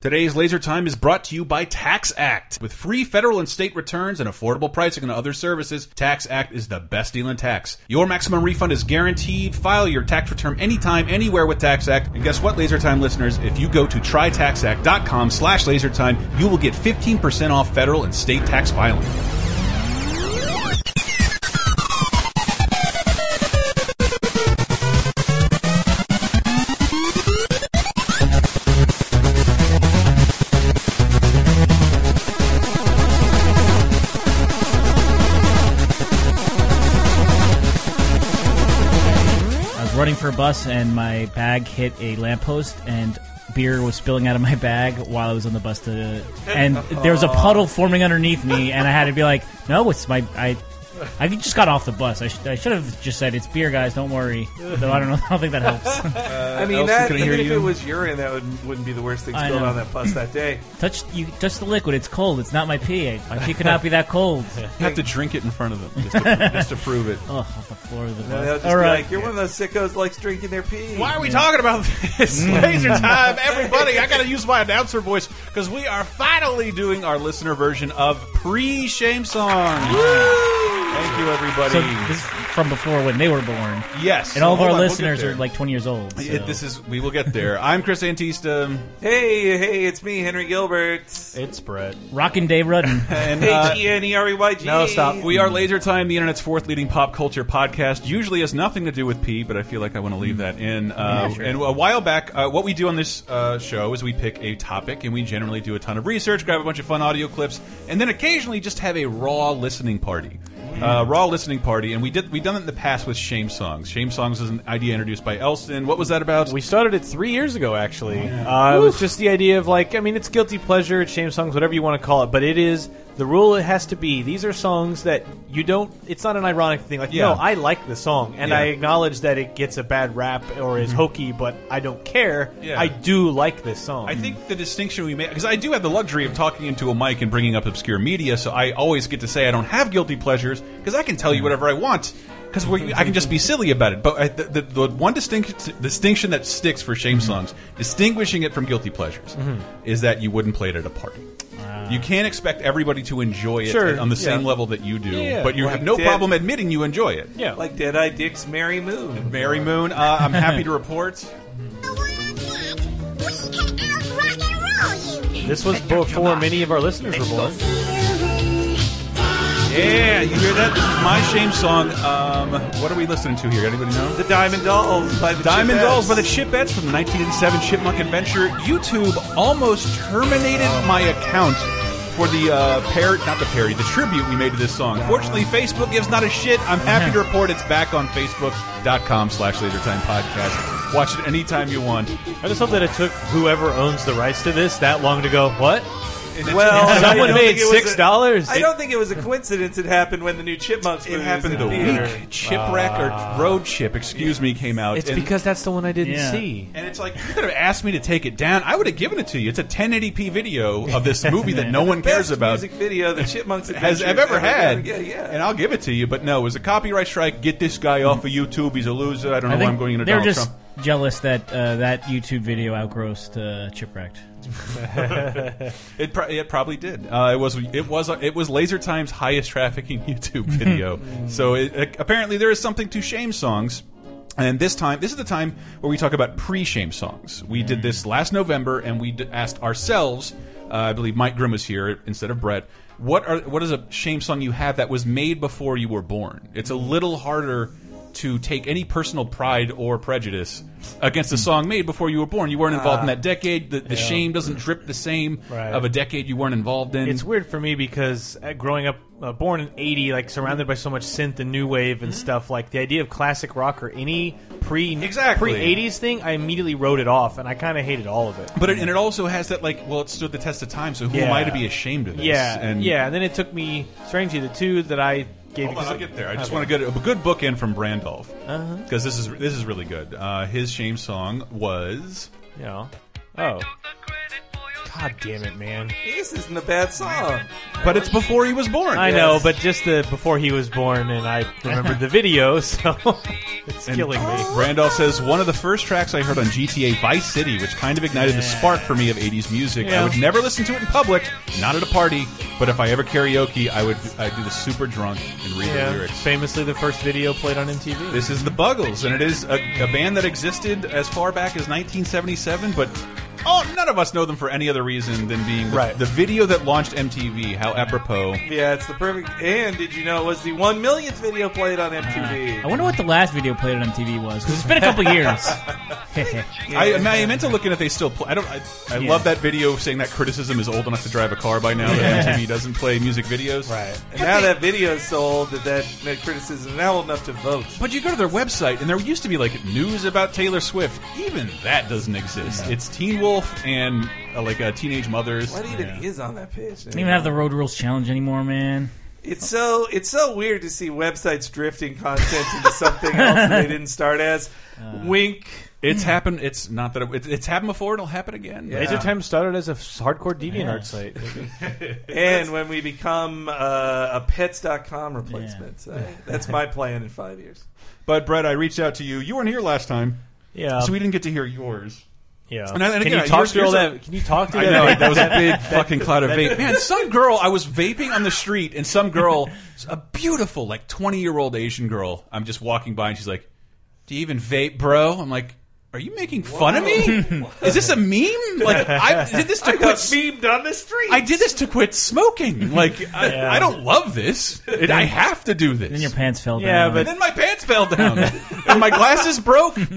Today's Laser Time is brought to you by Tax Act. With free federal and state returns and affordable pricing on other services, Tax Act is the best deal in tax. Your maximum refund is guaranteed. File your tax return anytime, anywhere with Tax Act. And guess what, Laser Time listeners? If you go to trytaxact.com slash lasertime, you will get 15% off federal and state tax filing. Bus and my bag hit a lamppost and beer was spilling out of my bag while I was on the bus to and there was a puddle forming underneath me and I had to be like, no, it's my I. I just got off the bus. I, sh- I should have just said it's beer, guys. Don't worry. Though I don't know. I don't think that helps. Uh, I mean, Elsie, that, can I even hear if you? it was urine, that would, wouldn't be the worst thing I spilled know. on that bus that day. touch you touch the liquid. It's cold. It's not my pee. My pee could not be that cold. You have to drink it in front of them just to, just to prove it. Oh, off the floor of the And they'll bus. just All be right. like, "You're one of those sickos who likes drinking their pee." Why are we talking about this? Mm. Laser time, everybody. I got to use my announcer voice because we are finally doing our listener version of pre shame songs. Thank you, everybody. So this is from before when they were born, yes. and all of Hold our on, we'll get listeners there. are like 20 years old. so- It- this is we will get there. I'm Chris Antista, Hey, hey, it's me, Henry Gilbert. It's Brett. Rockin' Dave Rudden. and Hey, uh, G N E R E Y G. No, stop. we are Laser Time, the internet's fourth leading pop culture podcast. Usually has nothing to do with pee, but I feel like I want to leave that in. Uh, And a while back, uh, what we do on this uh, show is we pick a topic, and we generally do a ton of research, grab a bunch of fun audio clips, and then occasionally just have a raw listening party. Uh, raw listening party, and we did we done it in the past with shame songs. Shame songs is an idea introduced by Elston. What was that about? We started it three years ago, actually. Uh, it was just the idea of like, I mean, it's guilty pleasure, it's shame songs, whatever you want to call it, but it is the rule. It has to be. These are songs that you don't. It's not an ironic thing. Like, Yeah. no, I like the song, and Yeah. I acknowledge that it gets a bad rap or is mm-hmm. hokey, but I don't care. Yeah. I do like this song. I think the distinction we make, because I do have the luxury of talking into a mic and bringing up obscure media, so I always get to say I don't have guilty pleasures because I can tell you mm. whatever I want. Because I can just be silly about it. But I, the, the, the one distinction, distinction that sticks for shame mm-hmm. songs, distinguishing it from guilty pleasures, mm-hmm. is that you wouldn't play it at a party. You can't expect everybody to enjoy it Sure, on the same yeah. level that you do, Yeah, but you like have no Dead- problem admitting you enjoy it. yeah. like Deadeye Dick's Merry Moon. Mary Moon, uh, I'm happy to report. this was before many of our listeners were born. Yeah, you hear that? This is my shame song. Um, what are we listening to here? Anybody know? The Diamond Dolls by the Diamond Chipettes. Dolls by the Chipettes from the 1987 Chipmunk Adventure. YouTube almost terminated my account for the uh, parody, not the parody, the tribute we made to this song. Fortunately, Facebook gives not a shit. I'm happy to report it's back on Facebook.com slash LaserTime Podcast. Watch it anytime you want. I just hope that it took whoever owns the rights to this that long to go. What? Well, I Someone made think it was a- six dollars. I don't think it was a coincidence. It happened when the new Chipmunks. It movie happened was the theater. week Chipwreck or ah. Road Chip, excuse me, came out. It's And- because that's the one I didn't Yeah. see. And it's like you could have asked me to take it down. I would have given it to you. It's a 1080p video of this movie that no one cares Best about. music video the Chipmunks has I've ever had. Yeah, yeah. And I'll give it to you, but no, it was a copyright strike. Get this guy off of YouTube. He's a loser. I don't know I why think I'm going into they're Donald just Trump. Jealous that uh, that YouTube video outgrossed uh, Chipwrecked. It, pro it probably did. Uh, it was it was it was Laser Time's highest trafficking YouTube video. so it, it- apparently there is something to shame songs. And this time, this is the time where we talk about pre-shame songs. We did this last November, and we d asked ourselves. Uh, I believe Mike Grimm was here instead of Brett. What are what is a shame song you have that was made before you were born? It's a little harder to take any personal pride or prejudice against a song made before you were born. You weren't involved in that decade. The, the shame doesn't drip the same Right. of a decade you weren't involved in. It's weird for me because uh, growing up, uh, born in '80, like surrounded by so much synth and new wave and stuff, like the idea of classic rock or any pre Exactly. pre '80s thing, I immediately wrote it off, and I kind of hated all of it. But it, and it also has that like, well, it stood the test of time. So who am I to be ashamed of this? Yeah, and yeah, and then it took me strangely the two that I gave. Hold on, I'll get there. I just Okay. want to get a good book in from Brandolph Uh-huh. because this is this is really good. Uh, his shame song was yeah. know. Oh, God damn it, man! This isn't a bad song. But it's before he was born. I know, but just the before he was born, and I remembered the video, so it's And killing me. Randolph says one of the first tracks I heard on GTA Vice City, which kind of ignited the spark for me of 80s music. I would never listen to it in public, not at a party, but if I ever karaoke, I would I'd do the super drunk and read the Yeah, lyrics. famously the first video played on MTV. This is the Buggles, and it is a, a band that existed as far back as 1977, but oh, none of us know them for any other reason than being the, Right. the video that launched MTV. How apropos! Yeah, it's the perfect. And did you know it was the one millionth video played on MTV? I wonder what the last video played on MTV was because it's been a couple years. I, I meant to look in if they still play. I don't. I, I Yeah. love that video saying that criticism is old enough to drive a car by now. That MTV doesn't play music videos. right. And now that video is so old that that, that criticism is now old enough to vote. But you go to their website, and there used to be like news about Taylor Swift. Even that doesn't exist. It's Teen Wolf and uh, like uh, Teenage Mothers. What even is on that page? Don't even have the Road Rules challenge anymore, man. It's so it's so weird to see websites drifting content into something else that they didn't start as. Wink. It's happened. It's not that it, it's happened before. It'll happen again. Yeah. Laser Time started as a hardcore DeviantArt site. And when we become uh, a pets.com replacement. So that's my plan in five years. But Brett, I reached out to you. You weren't here last time, Yeah, so we didn't get to hear yours. Yeah. And I- and can again, you talk here's- through all here's a- that? Can you talk to I that? know that was a big fucking cloud of vape. Man, some girl I was vaping on the street, and some girl, a beautiful like twenty year old Asian girl. I'm just walking by, and she's like, "Do you even vape, bro?" I'm like. Are you making fun of me? Is this a meme? Like I did this to I quit. got memed on the street. I did this to quit smoking. Like I, Yeah. I don't love this. It, I have to do this. Then your pants fell Yeah, down. but- And then my pants fell down, and my glasses broke, and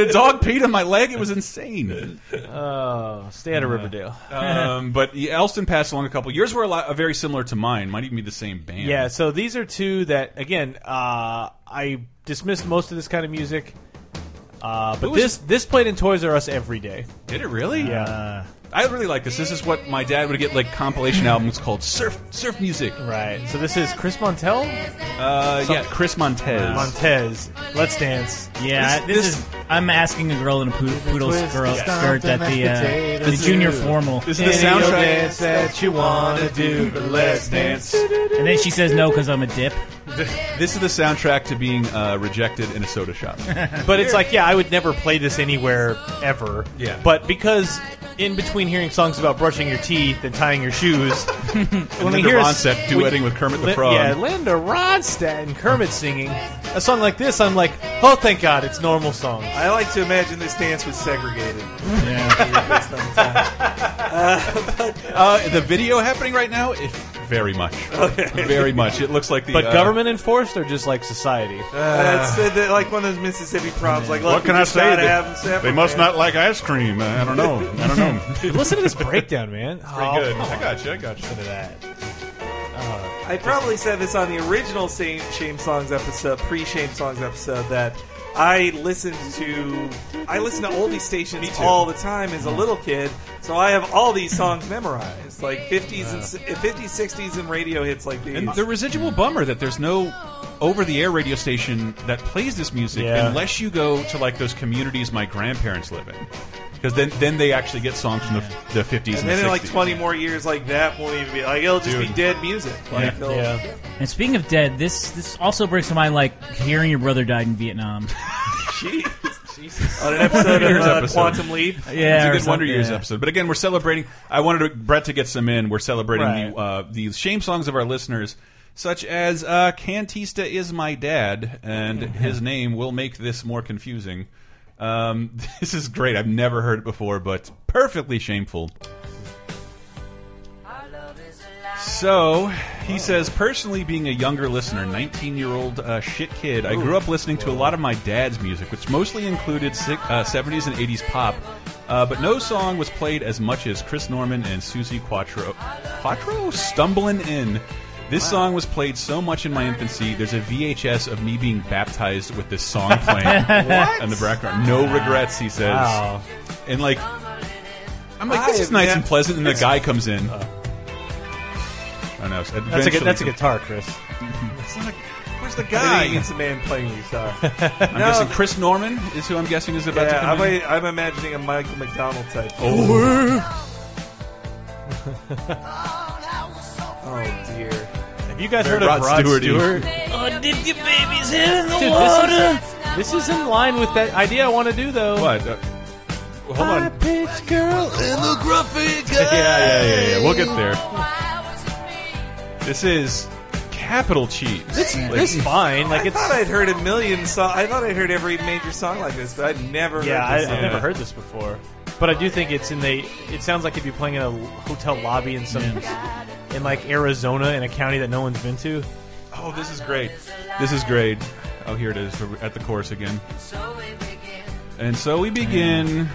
a dog peed on my leg. It was insane. Oh, stay out of Riverdale. Um, but yeah, Elston passed along a couple. Yours were a lot, very similar to mine. Might even be the same band. Yeah, so these are two that again uh, I dismissed most of this kind of music. Uh, but was- this this played in Toys R Us every day. Did it really? Yeah. uh, I really like this. This is what my dad would get like compilation albums called surf surf music. Right. So this is Chris Montel, Uh, yeah, Chris Montez. Montez. Let's dance. yeah, This- this, this- is. I'm asking a girl in a poodle, poodle Twist girl the skirt at the uh, the junior formal, This is the soundtrack. that you wanna do, but let's dance. and then she says no because I'm a dip. This is the soundtrack to being uh, rejected in a soda shop. But it's like, yeah, I would never play this anywhere ever. Yeah. But because in between hearing songs about brushing your teeth and tying your shoes, when we Linda hear a- Ronstadt duetting with Kermit the Lin- Frog. Yeah, Linda Ronstadt and Kermit singing a song like this. I'm like, oh, thank God, it's normal songs. I like to imagine this dance was segregated. Uh, the video happening right now, if very much, Okay. very much. It looks like the But uh, government enforced or just like society? That's uh, the- like one of those Mississippi proms. Like, look, What can I say? They, have they must not like ice cream. Uh, I don't know. I don't know. Listen to this breakdown, man. It's Pretty good. I got you. I got you. Listen to that. I probably said this on the original Shame, Shame Songs episode, pre-Shame Songs episode, that I listened to I listen to oldie stations all the time as a mm-hmm. little kid, so I have all these songs memorized, like 50s and s- 50s, 60s, and radio hits like these. And the residual bummer that there's no over-the-air radio station that plays this music Yeah. unless you go to like those communities my grandparents live in, because then then they actually get songs from the, the 50s and, and the then in like 20 more years, like that won't even be like it'll just be dead music. Like, they'll- Yeah. And speaking of dead, this this also brings to mind like hearing your brother died in Vietnam. Jeez. on an episode of uh, episode. Quantum Leap. It's Yeah, a good Wonder Years yeah. episode. But again, we're celebrating. I wanted to, Brett to get some in. We're celebrating Right. the uh, the shame songs of our listeners, such as uh, "Cantista is my dad," and his name will make this more confusing. Um, this is great. I've never heard it before, but perfectly shameful. So he says, personally, being a younger listener, 19 year old uh, shit kid, I grew up listening to a lot of my dad's music, which mostly included uh, 70s and 80s pop. Uh, but no song was played as much as Chris Norman and Suzi Quatro. Quatro? Stumbling In. This song was played so much in my infancy. There's a VHS of me being baptized with this song playing in the background. No regrets, he says. Wow. And like, I'm like, this is nice Yeah. and pleasant, and the guy comes in. Uh. I know. so That's a, that's a guitar, Chris. Like, where's the I guy? think it's a man playing guitar. I'm guessing Chris Norman is who I'm guessing is about to come I'm, in. I'm imagining a Michael McDonald type. Oh. Oh dear. Have you guys Very heard of Rod Rod Stewart-y. Stewart? Oh, dip your baby's head in the Dude, water. this is, this is in line with that idea I want to do, though. What? Uh, well, hold on. pitch girl in the gruffy Yeah, yeah, yeah, yeah. We'll get there. This is capital cheese. It's, it's fine. Like I it's thought I'd heard a million song. I thought I'd heard every major song like this, but I'd never. yeah. heard I, this I've never heard this before, but I do think it's in the. It sounds like if you're playing in a hotel lobby in some in like Arizona in a county that no one's been to. Oh, this is great. This is great. Oh, here it is We're at the chorus again. And so we begin.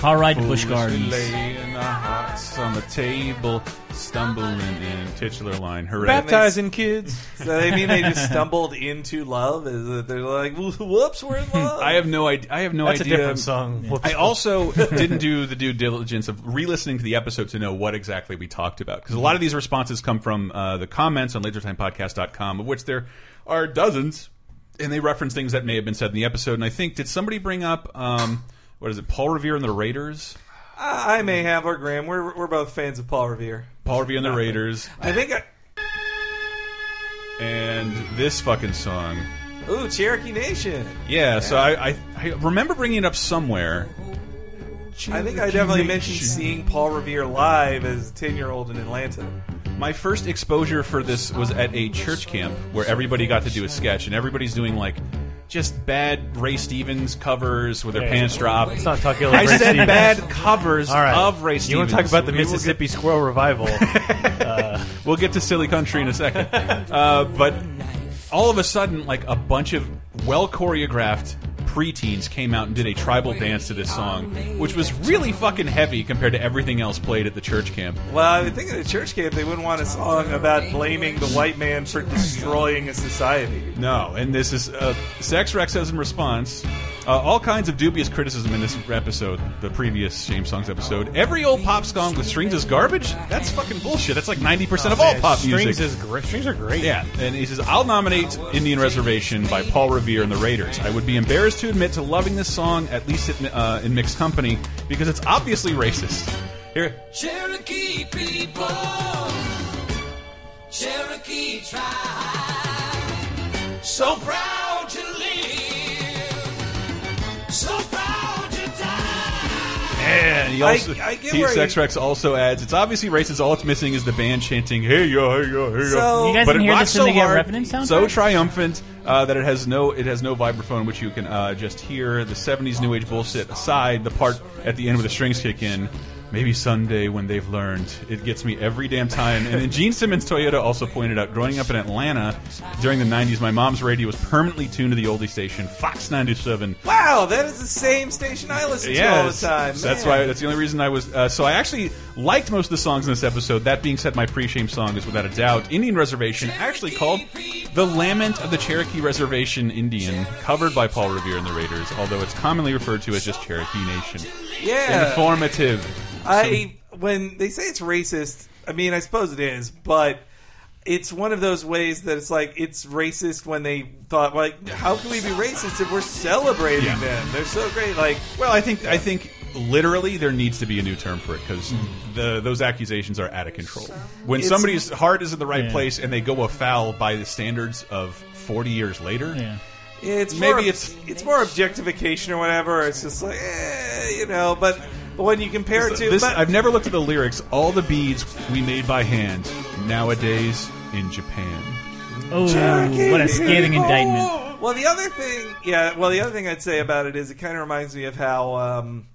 Car ride to Busch Foolishly Gardens. laying our hearts on the table, stumbling in titular line. Hooray! Baptizing kids. So they mean they just stumbled into love? Is it they're like, whoops, we're in love? I have no idea. I have no That's a different song. Whoops. I also didn't do the due diligence of re-listening to the episode to know what exactly we talked about because a lot of these responses come from uh, the comments on lasertimepodcast.com, of which there are dozens, and they reference things that may have been said in the episode. And I think did somebody bring up um, what is it, Paul Revere and the Raiders? I I may have, or Graham. We're we're both fans of Paul Revere. Paul Revere and the Raiders, I think. I, and this fucking song. ooh, Cherokee Nation. Yeah, so I, I I remember bringing it up somewhere. I think I definitely mentioned seeing Paul Revere live as a ten year old in Atlanta. My first exposure for this was at a church camp where everybody got to do a sketch, and everybody's doing like just bad Ray Stevens covers with their pants dropped. Let's not talk ill I Ray said Stevens. bad covers right. of Ray Stevens. You want to talk about the We will get- Mississippi Squirrel Revival? We'll get to silly country in a second. uh, but all of a sudden, like a bunch of well choreographed preteens came out and did a tribal dance to this song, which was really fucking heavy compared to everything else played at the church camp. Well, I would think at a church camp they wouldn't want a song about blaming the white man for destroying a society. No, and this is uh, Sex Rex says in response. Uh, all kinds of dubious criticism in this episode, the previous Shame Songs episode. Every old pop song with strings is garbage? That's fucking bullshit. That's like 90% of all Man, pop strings is great. Strings are great. Yeah, and he says, I'll nominate Indian Reservation by Paul Revere and the Raiders. I would be embarrassed to admit to loving this song, at least in, uh, in mixed company, because it's obviously racist. Here, Cherokee people, Cherokee tribe, so proud die. and he also, I get he, where Sex he- Rex also adds, it's obviously racist. All it's missing is the band chanting, hey yo, hey yo, hey yo. So- You guys but didn't it hear rocks this in so the Get hard, Revenant soundtrack? so triumphant uh, that it has no it has no vibraphone, which you can uh, just hear the '70s new age bullshit aside. The part at the end where the strings kick in. Maybe someday when they've learned, it gets me every damn time. And then Gene Simmons Toyota also pointed out, growing up in Atlanta during the '90s, my mom's radio was permanently tuned to the oldie station Fox 97. Wow, that is the same station I listen to all the time. that's Man. why. That's the only reason I was. Uh, so I actually liked most of the songs in this episode. That being said, my pre-shame song is without a doubt Indian Reservation, actually called "The Lament of the Cherokee Reservation Indian," covered by Paul Revere and the Raiders, although it's commonly referred to as just Cherokee Nation. Yeah. Informative. I when they say it's racist, I mean I suppose it is, but it's one of those ways that it's like it's racist when they thought like how can we be racist if we're celebrating Yeah. them? They're so great. Like Well, I think I think literally there needs to be a new term for it because the those accusations are out of control. When It's- somebody's heart is in the right Yeah. place and they go afoul by the standards of 40 years later, Yeah. it's Maybe more, it's- it's more objectification or whatever. It's just like eh, you know, but but when you compare it to This, but, I've never looked at the lyrics. All the beads we made by hand nowadays in Japan. Oh, Cherokee what a scathing people! indictment. Well, the other thing, yeah. Well, the other thing I'd say about it is it kind of reminds me of how um,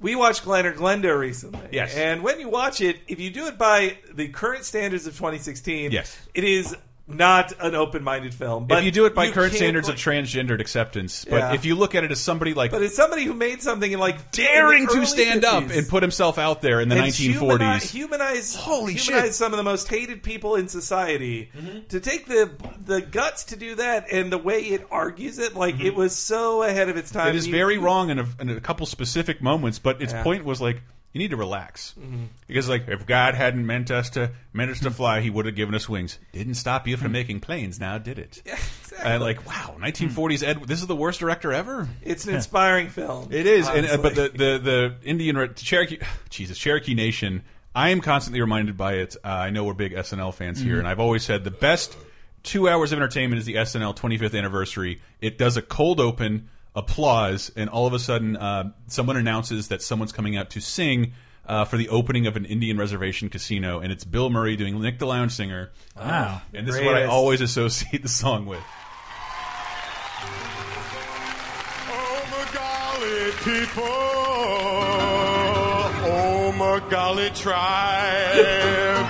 we watched Glen or Glenda recently. Yes. And when you watch it, if you do it by the current standards of 2016, Yes. it is not an open-minded film. But if you do it by current standards of transgendered acceptance, but Yeah. if you look at it as somebody like but it's somebody who made something in like daring in the to early stand up 50s. and put himself out there in the And 1940s. Humanize, humanize, Holy humanize shit. some of the most hated people in society. Mm-hmm. To take the the guts to do that and the way it argues it, like it mm-hmm. was so ahead of its time. It is You- very wrong in a, in a couple specific moments, but its point was like you need to relax Mm-hmm. because like if God hadn't meant us to meant us to fly, He would have given us wings. Didn't stop you from making planes. Now did it? Mm-hmm. exactly. And like wow, 1940s Ed. This is the worst director ever. It's an inspiring film. It is, and, uh, but the the the Indian Cherokee, Jesus, Cherokee Nation. I am constantly reminded by it. Uh, I know we're big SNL fans Mm-hmm. here, and I've always said the best two hours of entertainment is the SNL 25th anniversary. It does a cold open, applause, and all of a sudden, uh, someone announces that someone's coming out to sing. Uh, for the opening of an Indian reservation casino, and it's Bill Murray doing Nick the Lounge Singer. Wow. And this is what I always associate the song with. Oh, my golly, people. Oh, my golly, tribe.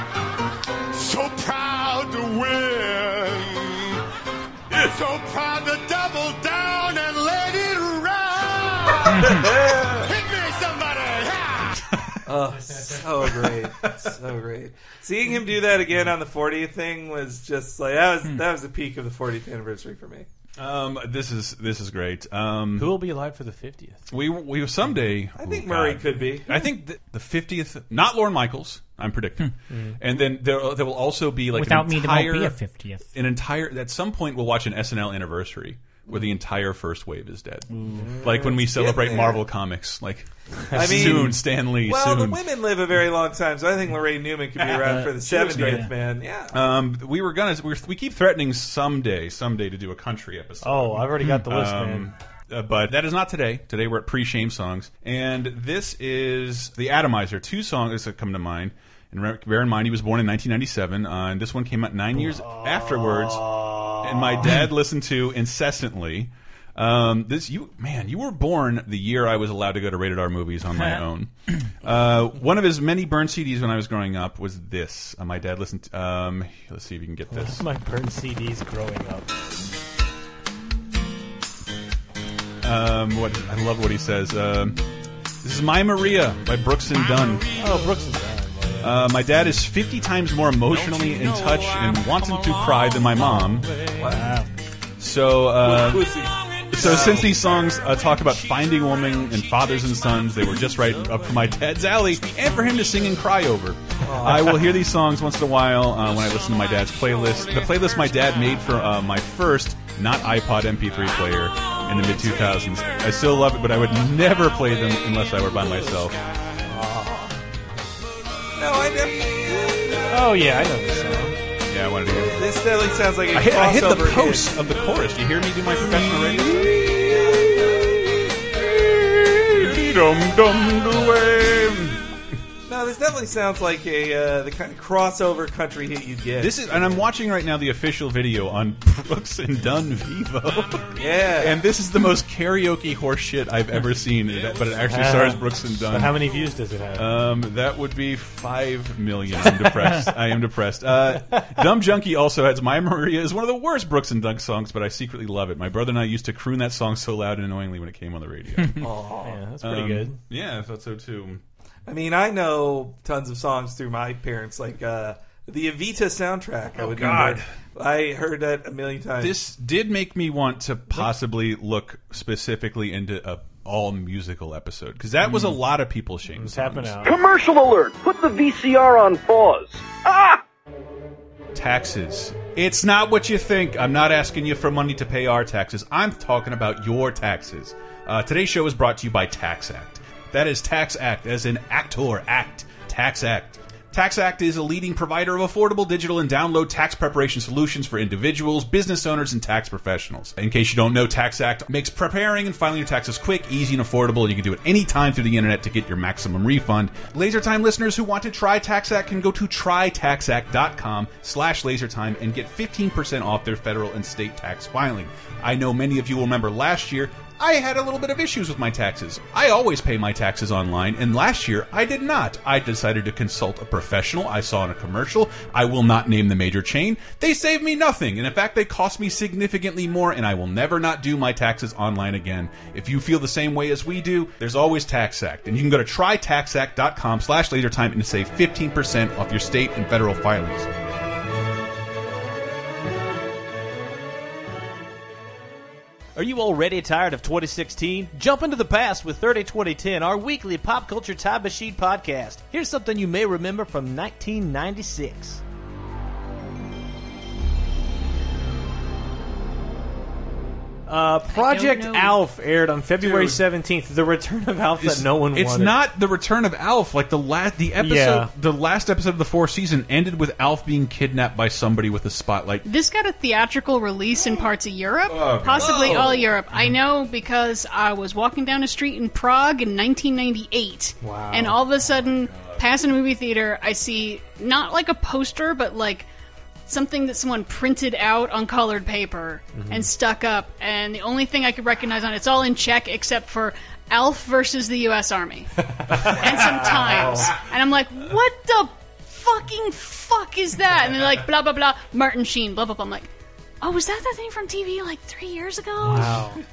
So proud to win. So proud to Hit me, somebody. Yeah. Oh, so great, so great. Seeing him do that again on the 40th thing was just like that was that was the peak of the 40th anniversary for me. Um, this is this is great. Um, Who will be alive for the 50th? we we someday. I think oh, Murray God. could be. I think the- the fiftieth, not Lorne Michaels. I'm predicting, and then there there will also be like Without an me, there entire, won't be a fiftieth. an entire. At some point, we'll watch an SNL anniversary where the entire first wave is dead. Like when we celebrate there. Marvel comics. Like I mean- soon, Stan Lee. Well, soon. the women live a very long time, so I think Laraine Newman could be around for the 70th, man. Yeah. Um, we were gonna. We're, we keep threatening someday, someday to do a country episode. Oh, I've already got the list, Um, man. uh, but that is not today. Today we're at pre-shame songs, and this is the Atomizer. Two songs that come to mind. And bear in mind, he was born in 1997, uh, and this one came out nine years afterwards. And my dad listened to incessantly. Um, this you man, you were born the year I was allowed to go to rated R movies on my own. Uh, one of his many burned CDs when I was growing up was this. Uh, my dad listened. To, um, let's see if you can get this. My burned CDs growing up. Um, what I love what he says. Um, this is My Maria by Brooks and Dunn. Oh, Brooks and Dunn. Uh, my dad is 50 times more emotionally in touch and wanting to cry than my mom. Wow. So, uh, so since these songs uh, talk about finding a woman and fathers and sons, they were just right up for my dad's alley and for him to sing and cry over. I will hear these songs once in a while uh, when I listen to my dad's playlist. The playlist my dad made for uh, my first not iPod MP3 player in the mid 2000s. I still love it, but I would never play them unless I were by myself. Oh, yeah, I know this song. Yeah, I wanted to hear it. This definitely sounds like a I hit, I hit the crossover post hit. of the chorus. Do you hear me do my professional radio? Dum dum dum. No, this definitely sounds like a uh, the kind of crossover country hit you'd get. This is, and I'm watching right now the official video on Brooks and Dunn Vevo, yeah, and this is the most karaoke horse shit I've ever seen. But it actually stars Brooks and But Dunn. how many views does it have? Um, that would be five million. I'm depressed. I am depressed. Uh, Dumb Junkie also has My Maria is one of the worst Brooks and Dunn songs, but I secretly love it. My brother and I used to croon that song so loud and annoyingly when it came on the radio. yeah, that's pretty Um, good. Yeah, I thought so too. I mean, I know tons of songs through my parents, like uh, the Evita soundtrack. I would God. remember. I heard that a million times. This did make me want to possibly look specifically into a all musical episode because that was a lot of people shame. It's happening out. Commercial alert! Put the VCR on pause. Ah! Taxes. It's not what you think. I'm not asking you for money to pay our taxes. I'm talking about your taxes. Uh, today's show is brought to you by Tax Act. That is Tax Act, as in actor act. Tax Act. Tax Act is a leading provider of affordable digital and download tax preparation solutions for individuals, business owners, and tax professionals. In case you don't know, Tax Act makes preparing and filing your taxes quick, easy, and affordable, you can do it anytime through the internet to get your maximum refund. LaserTime listeners who want to try Tax Act can go to trytaxact.com slash lasertime and get 15% off their federal and state tax filing. I know many of you will remember last year I had a little bit of issues with my taxes. I always pay my taxes online, and last year I did not. I decided to consult a professional I saw in a commercial. I will not name the major chain. They saved me nothing, and in fact, they cost me significantly more, and I will never not do my taxes online again. If you feel the same way as we do, there's always TaxAct, and you can go to trytaxact.com slash lasertime and save 15% off your state and federal filings. Are you already tired of 2016? Jump into the past with 30 2010, our weekly pop culture time machine podcast. Here's something you may remember from 1996. Uh, Project. Alf aired on February seventeenth. The return of Alf It's- that no one It's wanted. not the return of Alf. Like the last, the episode, Yeah. the last episode of the fourth season ended with Alf being kidnapped by somebody with a spotlight. This got a theatrical release in parts of Europe, Oh, possibly Oh. all of Europe. I know because I was walking down a street in Prague in 1998, Wow. and all of a sudden, passing a movie theater, I see not like a poster, but like something that someone printed out on colored paper Mm-hmm. and stuck up, and the only thing I could recognize on it, it's all in Czech except for Alf versus the U.S. Army and some times, and I'm like, what the fucking fuck is that? And they're like, blah blah blah, Martin Sheen, blah blah blah. I'm like, oh, was that the thing from TV like three years ago? Wow.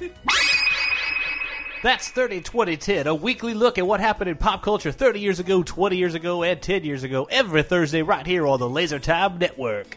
That's 30 2010, a weekly look at what happened in pop culture 30 years ago, 20 years ago, and 10 years ago, every Thursday right here on the Laser Time Network.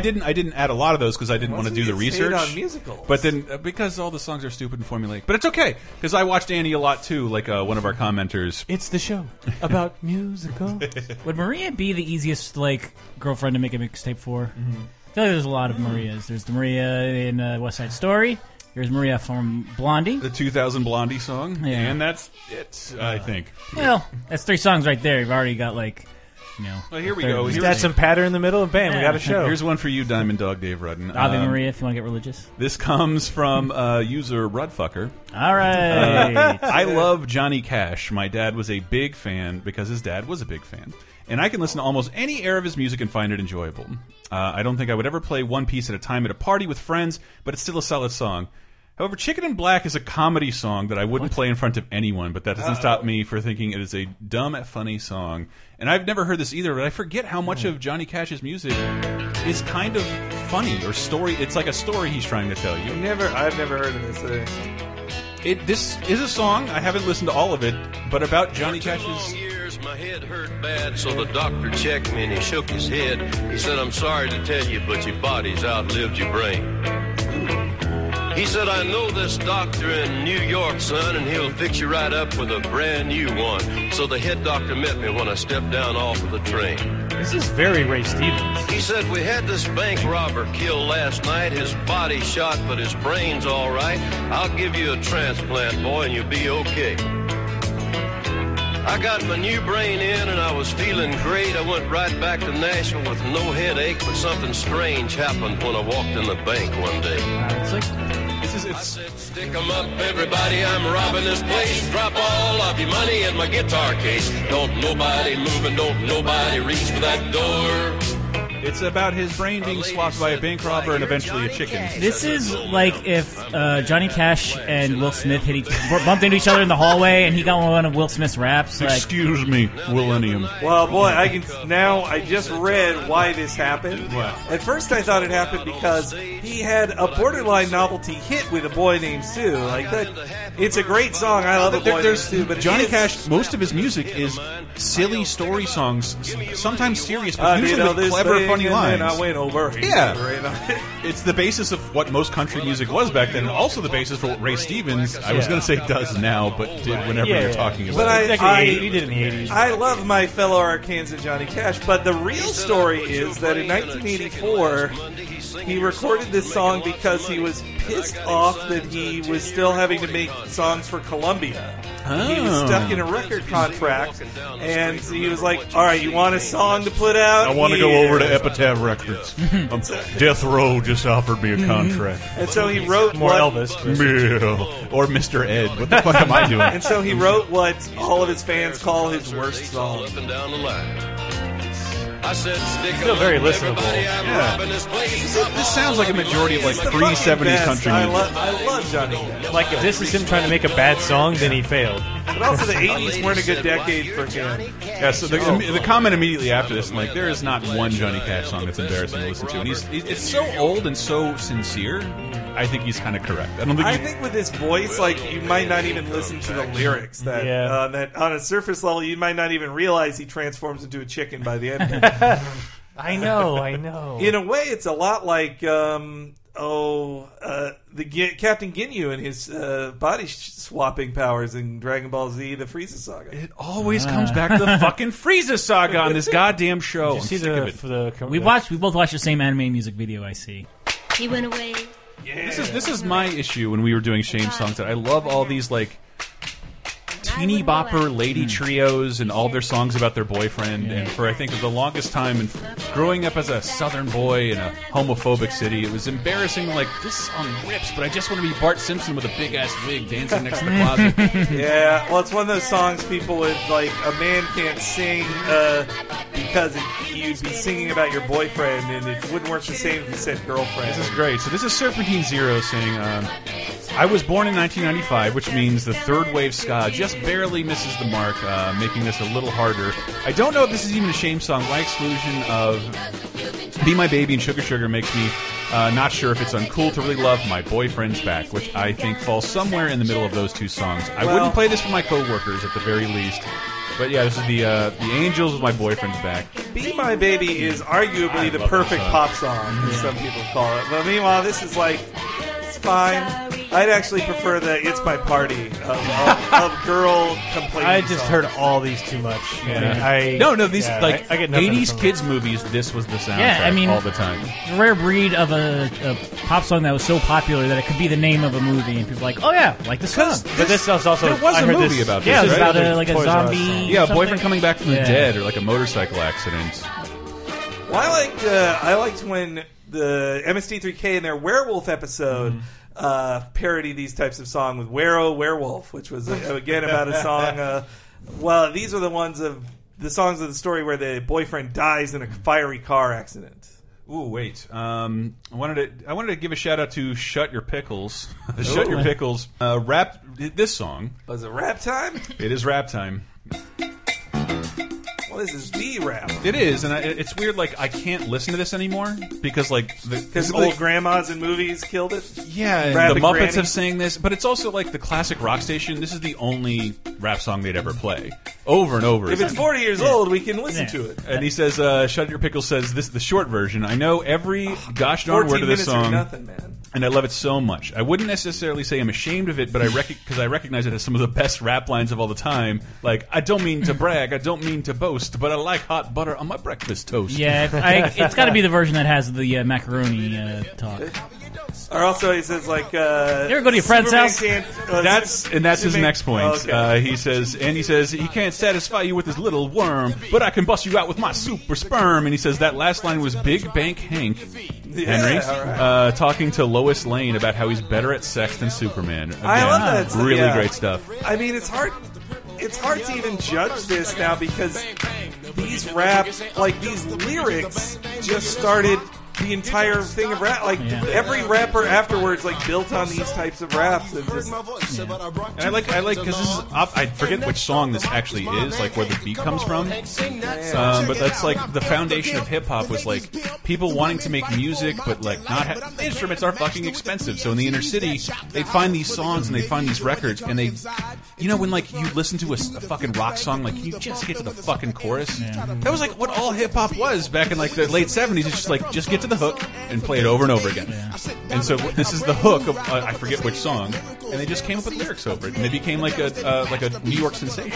Didn't. I didn't add a lot of those because I didn't want to do the Once we get research. on musicals. But then, uh, because all the songs are stupid and formulaic, but it's okay because I watched Annie a lot too. Like uh, one of our commenters. It's the show about musical. Would Maria be the easiest like girlfriend to make a mixtape for? I feel like there's a lot of Marias. There's the Maria in uh, West Side Story. Here's Maria from Blondie. The 2000 Blondie song, Yeah. and that's it. I think. Well, that's three songs right there. You've already got like, you know. Well, here we go. of the Here's- Add some patter in the middle, and bam, we got a show. Here's one for you, Diamond Dog Dave Rudden. Ave Um, Maria, if you want to get religious. This comes from uh, user Rudfucker. All right. I love Johnny Cash. My dad was a big fan because his dad was a big fan. And I can listen to almost any era of his music and find it enjoyable. Uh, I don't think I would ever play One Piece at a time at a party with friends, but it's still a solid song. However, Chicken in Black is a comedy song that I wouldn't play in front of anyone, but that doesn't stop me for thinking it is a dumb, funny song. And I've never heard this either, but I forget how much of Johnny Cash's music is kind of funny or story. It's like a story he's trying to tell you. Never, I've never heard of this. Uh, It this is a song. I haven't listened to all of it, but about Johnny For two long Cash's. years, my head hurt bad, so the doctor checked me and he shook his head. He said, I'm sorry to tell you, but your body's outlived your brain. He said, I know this doctor in New York, son, and he'll fix you right up with a brand new one. So the head doctor met me when I stepped down off of the train. This is very Ray Stevens. He said, We had this bank robber killed last night. His body shot, but his brain's all right. I'll give you a transplant, boy, and you'll be okay. I got my new brain in and I was feeling great. I went right back to Nashville with no headache, but something strange happened when I walked in the bank one day. I said, Stick 'em up, everybody, I'm robbing this place. Drop all of your money in my guitar case. Don't nobody move and don't nobody reach for that door. It's about his brain being swapped by a bank robber and eventually a chicken. this is like if uh, Johnny Cash and Will Smith hit each, bumped into each other in the hallway, and he got one of Will Smith's raps. Like, Excuse me, Millennium. well, boy, I can now. I just read why this happened. What? At first, I thought it happened because he had a borderline novelty hit with a boy named Sue. Like that, it's a great song. I love a boy There- named there's Sue. But Johnny Cash. Most of his music is silly story songs, sometimes serious, but Uh, you usually know, with clever, thing, funny and lines. then I went over. Yeah. Right? It's the basis of what most country music was back then, and also the basis for what Ray Stevens, I was going to say does now, but did whenever Yeah, you're yeah. talking about But I- it. Decade eight- he did in the 80s. I love my fellow Arkansas Johnny Cash, but the real story is that in 1984, he recorded this song because he was pissed off that he was still having to make songs for Columbia. He was Oh. stuck in a record contract, and he was like, "All right, you want a song to put out? I want to go over to Epitaph Records. Um, Death Row just offered me a contract. And so he wrote More what, Elvis. Yeah. Or Mr. Ed. What the fuck am I doing? And so he wrote what all of his fans call his worst song. I said, stick 'em Still very listenable. Yeah. this place. This sounds like a majority of like He's the pre-70s fucking best. country I, music. lo- I love Johnny Cash. Like if this is him trying to make a bad song, then he failed. But also, the '80s weren't a good decade for him. Yeah, so the, oh. the comment immediately after this, like, there is not one Johnny Cash song that's embarrassing to listen to, and he's he- it's so old and so sincere. I think he's kind of correct. I don't think. I he- think with his voice, like you might not even listen to the lyrics. That Yeah. uh, that on a surface level, you might not even realize he transforms into a chicken by the end. I know, I know. In a way, it's a lot like um, oh uh, the Gi- Captain Ginyu and his uh, body sh- swapping powers in Dragon Ball Z: The Frieza Saga. It always comes back to the fucking Frieza saga on this goddamn show. Did you see sick the, for the We watched. We both watched the same anime music video. I see. He went away. This is this is my issue when we were doing shame songs. That I love all these like teeny bopper lady trios and all their songs about their boyfriend. And for I think the longest time, and growing up as a Southern boy in a homophobic city, it was embarrassing. Like this song rips, but I just want to be Bart Simpson with a big ass wig dancing next to the closet. yeah, well, it's one of those songs people would like. A man can't sing uh, because it, you'd be singing about your boyfriend, and it wouldn't work the same if you said girlfriend. This is great. So this is Serpentine Zero saying, um, "I was born in 1995, which means the third wave ska just barely misses the mark, uh, making this a little harder. I don't know if this is even a shame song. My exclusion of Be My Baby and Sugar Sugar makes me uh, not sure if it's uncool to really love My Boyfriend's Back, which I think falls somewhere in the middle of those two songs. I Well- wouldn't play this for my coworkers at the very least." But yeah, this is the uh, the Angels with my boyfriend's back. Be My Baby is arguably the perfect song. pop song, as some people call it. But meanwhile, this is like, fine. I'd actually prefer the It's My Party of, of, of girl complaining. I just songs. heard all these too much. Yeah. I, no, no, these yeah, like I, I get nothing 80s from it. kids movies. This was the soundtrack Yeah, I mean- all the time. It's a rare breed of a, a pop song that was so popular that it could be the name of a movie, and people are like, oh yeah, like the song. But this is also There was I a heard movie this, about Yeah, it this, was right? about a, like a Toys R Us zombie. song. Yeah, a something. boyfriend coming back from the Yeah. dead, or like a motorcycle accident. Well, I liked uh, I liked when the MST3K in their werewolf episode Mm-hmm. uh, parody these types of songs with Wero Werewolf, which was uh, again about a song. Uh, well, these are the ones of the songs of the story where the boyfriend dies in a fiery car accident. Ooh, wait. Um, I wanted to I wanted to give a shout out to Shut Your Pickles. Shut Your Pickles. Uh, rap this song. Was it rap time? It is rap time. Well, this is the rap It is, and I, it's weird. Like I can't listen to this anymore because like the because old grandmas in movies killed it. Yeah, Rabbit the Muppets Granny. have sang this, but it's also like the classic rock station. This is the only rap song they'd ever play, over and over. If it's 40 years old, we can listen Yeah. to it. And he says, uh, "Shut Your Pickle." Says this is the short version. I know every gosh darn word of this song, nothing, man. and I love it so much. I wouldn't necessarily say I'm ashamed of it, but I because I recognize it as some of the best rap lines of all the time. Like, I don't mean to brag, I don't mean to boast, but I like hot butter on my breakfast toast. Yeah, I, it's got to be the version that has the uh, macaroni uh, talk. Or also, he says like, uh, You ever go to your friend's Superman house? can't- uh, That's and that's his Superman- next point. Oh, okay. uh, he says, and he says he can't satisfy you with his little worm, but I can bust you out with my super sperm. And he says that last line was Big Bank Hank Henry all right. uh, talking to Lois Lane about how he's better at sex than Superman. Again, I love that stuff, Really yeah. great stuff. I mean, it's hard. It's hard to even judge this now because these rap, like these lyrics, just started the entire thing of rap. Like Yeah. every rapper afterwards, like built on these types of raps. And just, And I like I like because this is up- I forget which song this actually is, like where the beat comes from. Um, but that's like the foundation of hip hop was like people wanting to make music, but like not ha- instruments are fucking expensive. So in the inner city, they find these songs and they find these records, and they, you know, when like you listen to a fucking rock song, like you just get to the fucking chorus. That was like what all hip hop was back in like the late seventies. It's just like just get to the hook and play it over and over again. And so this is the hook of uh, I forget which song, and they just came up with lyrics over it, and they became like a uh, like a New York sensation.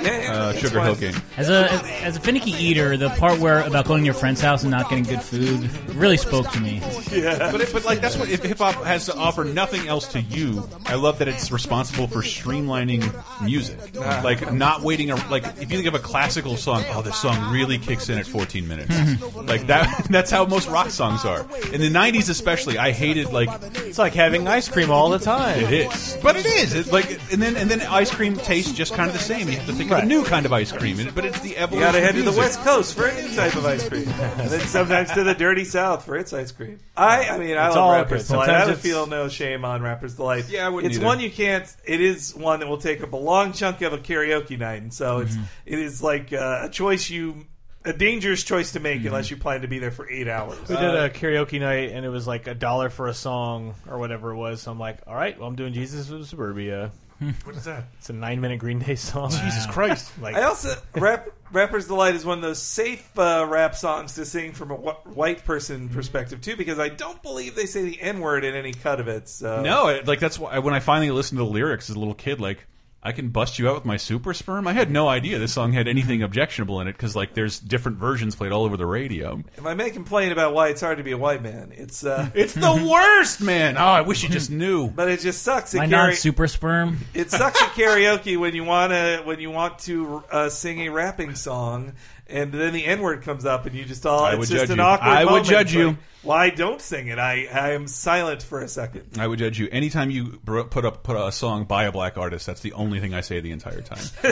yeah, yeah, Uh, Sugar fun. Hill Gang. As a as a finicky eater, the part where about going to your friend's house and not getting good food really spoke to me. Yeah, But, it, but like that's what if hip hop has to offer nothing else to you. I love that it's responsible for streamlining music, like not waiting. A, like if you think of a classical song, oh, this song really kicks in at 14 minutes. like that. That's how most rock songs are. In the '90s, especially, I hated like It's like having ice cream all the time. it is, but it is. It's like, and then and then ice cream tastes just kind of the same. You have to think of a new kind of ice cream, but it's the You gotta head of to the. West Coast for a new type of ice cream, and then sometimes to the dirty South for its ice cream. I, I mean, I It's love Rappers good. Delight. I would feel no shame on Rappers Delight. Yeah, I wouldn't It's either. one you can't. It is one that will take up a long chunk of a karaoke night, and so it's it is like uh, a choice you. A dangerous choice to make mm-hmm. unless you plan to be there for eight hours. We did a uh, karaoke night, and it was like a dollar for a song or whatever it was. So I'm like, all right, well, I'm doing Jesus of Suburbia. Hmm. What is that? It's a nine minute Green Day song. Jesus Christ! like, I also rap, Rapper's Delight is one of those safe uh, rap songs to sing from a wh- white person mm-hmm. perspective too, because I don't believe they say the N word in any cut of it. So No, it, like that's why when I finally listened to the lyrics as a little kid, like I can bust you out with my super sperm. I had no idea this song had anything objectionable in it because like there's different versions played all over the radio. if I may complain about why it's hard to be a white man, it's uh, It's the worst, man. Oh, I wish you just knew. but it just sucks. My At non super sperm. it sucks at karaoke when you want to when you want to uh, sing a rapping song. And then the N word comes up, and you just all—it's would just judge an you. awkward. I would moment. judge It's you. like, Why don't sing it? I I am silent for a second. I would judge you anytime you br- put up put a song by a black artist. That's the only thing I say the entire time.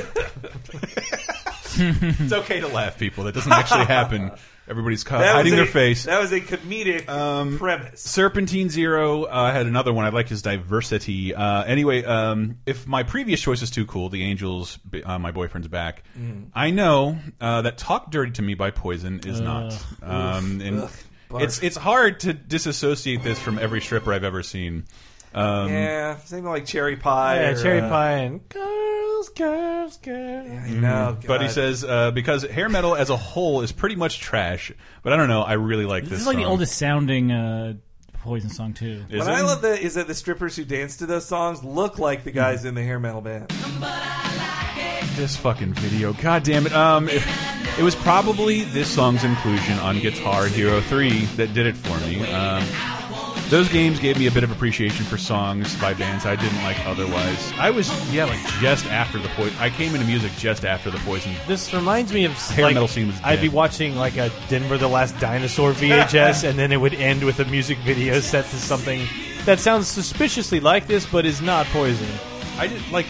it's okay to laugh, people. That doesn't actually happen. Everybody's ca- hiding a, their face. That was a comedic premise. Serpentine Zero uh, had another one. I like his diversity. Uh, anyway, um, if my previous choice is too cool, The Angels, uh, My Boyfriend's Back, Mm. I know uh, that Talk Dirty to Me by Poison is not. Um, and Ugh, it's it's hard to disassociate this from every stripper I've ever seen. Um, Yeah, same like cherry pie. yeah, or, cherry uh, pie and girls, girls, girls. I know, But he God. says uh, because hair metal as a whole is pretty much trash. But I don't know. I really like this. This is like the song. oldest sounding uh, Poison song too. Is What it? I love that is that the strippers who dance to those songs look like the guys in the hair metal band. this fucking video. God damn it. Um, it, it was probably this song's inclusion on Guitar Hero 3 that did it for me. Um, those games gave me a bit of appreciation for songs by bands I didn't like otherwise. I was, yeah, like just after the Poison. I came into music just after the Poison. This reminds me of Hair like, metal scene was I'd be watching like a Denver the Last Dinosaur VHS, and then it would end with a music video set to something that sounds suspiciously like this, but is not Poison. I did like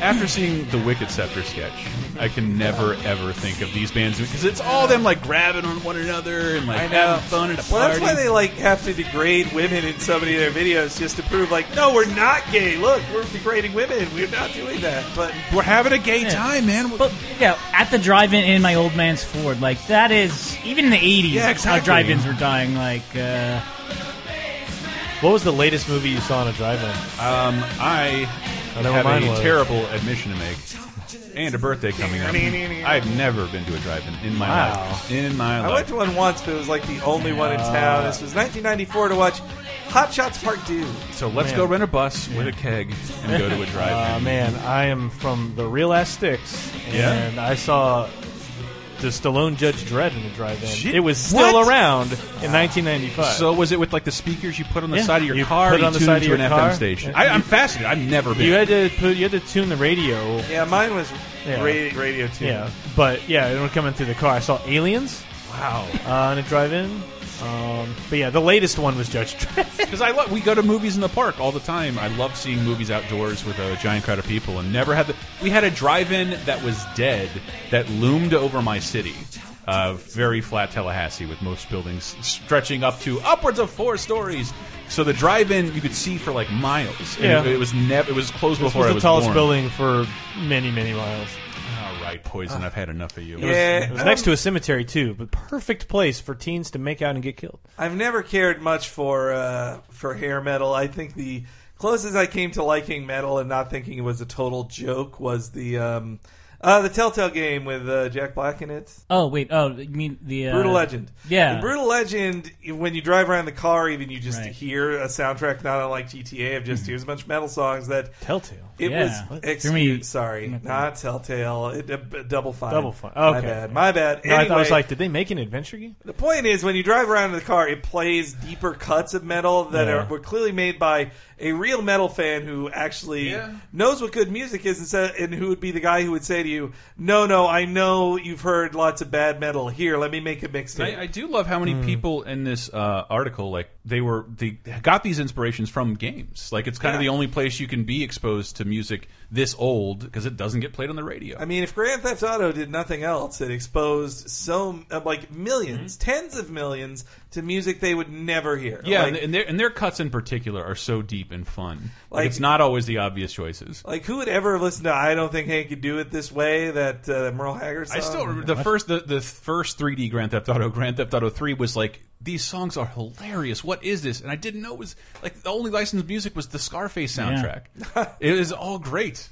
after seeing the Wicked Scepter sketch. I can never ever think of these bands because it's all them like grabbing on one another and like having fun at a Well, party. that's why they like have to degrade women in so many of their videos just to prove like, no, we're not gay. Look, we're degrading women. We're not doing that. But We're having a gay time, man. But yeah, at the drive-in in my old man's Ford, like that is even in the '80s. Yeah, How drive-ins were dying. Like uh, What was the latest movie you saw in a drive-in? Um, I I know have what a was. terrible admission to make, and a birthday coming up. I've never been to a drive-in in my Wow. life. In my life, I went to one once, but it was like the only one in town. This was 1994 to watch Hot Shots Part Two. so let's Man. go rent a bus with a keg and go to a drive-in. Uh, man, I am from the real ass sticks, Yeah? and I saw the Stallone Judge Dredd in the drive-in. Shit. It was still What? around in 1995. So was it with like the speakers you put on the Yeah. side of your You car? put it you on the tuned side of to your an car? FM station. I, I'm fascinated. I've never been. you had to put you had to tune the radio. Yeah, mine was Yeah. radio, radio too. Yeah, but yeah, it would come in through the car. I saw Aliens wow. uh, in a drive-in. Um, but yeah, the latest one was Judge Dredd. Because I love, we go to movies in the park all the time. I love seeing movies outdoors with a giant crowd of people, and never had the. We had a drive-in that was dead that loomed over my city. Uh, very flat Tallahassee with most buildings stretching up to upwards of four stories. So the drive-in you could see for like miles. And Yeah. it, it was never. It was closed This before was I the was tallest born. building for many, many miles. All right, poison. I've had enough of you. Yeah, It was next to a cemetery too, but perfect place for teens to make out and get killed. I've never cared much for uh, for hair metal. I think the closest I came to liking metal and not thinking it was a total joke was the um, uh, the Telltale game with uh, Jack Black in it. oh wait, oh you mean the uh, Brutal Legend. Yeah, In Brutal Legend, when you drive around the car, even you just Right. hear a soundtrack, not unlike GTA, of just here's a bunch of metal songs that Telltale. it Yeah. was. Threw Excuse, me- sorry, not Telltale. It, uh, double fine. Double Fine. My Okay. bad. My bad. No, I, thought, I was Anyway, like, did they make an adventure game? the point is, when you drive around in the car, it plays deeper cuts of metal that Yeah. are, were clearly made by a real metal fan who actually Yeah. knows what good music is, and, sa and who would be the guy who would say to to you, "No, no, I know you've heard lots of bad metal. Here, let me make a mixtape." I, I do love how many Hmm. people in this uh, article like they were they got these inspirations from games. Like it's kind of the only place you can be exposed to music this old because it doesn't get played on the radio. I mean, if Grand Theft Auto did nothing else, it exposed so uh, like 1000000s tens of millions to music they would never hear. yeah, Like- and, and their and their cuts in particular are so deep and fun. Like, Like- it's not always the obvious choices. Like who would ever listen to "I Don't Think Hank Could Do It This Way"? That uh, Merle Haggard song. I still remember the first the, the first 3D Grand Theft Auto, Grand Theft Auto 3 was like these songs are hilarious. What is this? And I didn't know it was like the only licensed music was the Scarface soundtrack. it is all great.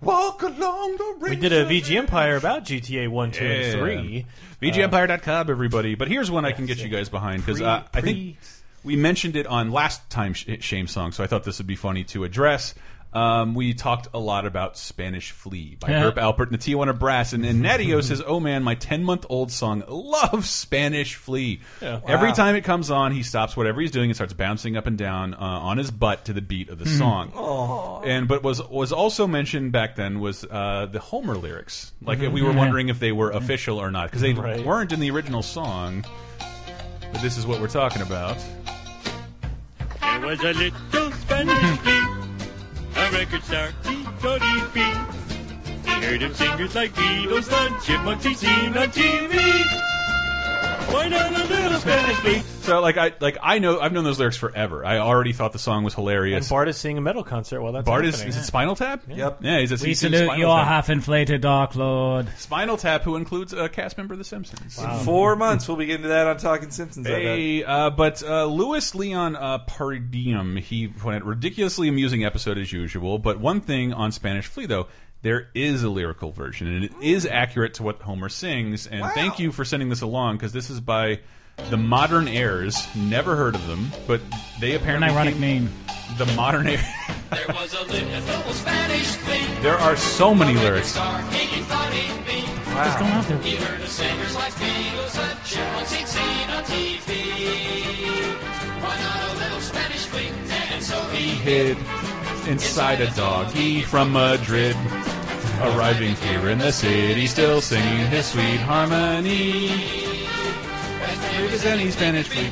Walk along the We did a VG Empire about GTA 1, 2, and 3. VGEmpire.com, everybody. But here's one I can get you guys behind because uh, I think we mentioned it on last time sh Shame Song, so I thought this would be funny to address. Um, we talked a lot about Spanish Flea by Yeah. Herb Alpert and the Tijuana Brass, and, and Natio says, "Oh man, my ten month old song loves Spanish Flea. Yeah. Every time it comes on, he stops whatever he's doing and starts bouncing up and down uh, on his butt to the beat of the song. And but was was also mentioned back then was uh, the Homer lyrics. Like we were wondering if they were official or not because they Right. weren't in the original song. But this is what we're talking about. There was a little Spanish flea, a record star. He heard of singers like Beatles Chipmunks he'd seen on TV. Why not a little Spanish flea? So like I like I know I've known those lyrics forever. I already thought the song was And hilarious. Bart is seeing a metal concert while that's Bart is, happening. is it Spinal Tap? Yep. Yeah, he's a We he's in salute Spinal your Tap. half-inflated Dark Lord. Spinal Tap, who includes a cast member of The Simpsons. in Four months. We'll be getting to that on Talking Simpsons. I. Hey, uh, but uh, Louis Leon uh, Pardiem, he had a ridiculously amusing episode as usual. But one thing on Spanish Flea, though, there is a lyrical version, and it is accurate to what Homer sings. And thank you for sending this along because this is by the Modern Airs. Never heard of them, but they An apparently ironic name. The Modern Airs. There was a little Spanish flea. there are so many lyrics. Star, he thought he'd. What's going on there? He heard of singers like Beatles and Chipmunks he'd seen on TV. Why not a little Spanish flea? And so he hid inside a doggy from Madrid. Arriving here in the city, still singing his sweet harmony. As brave as Spanish flea.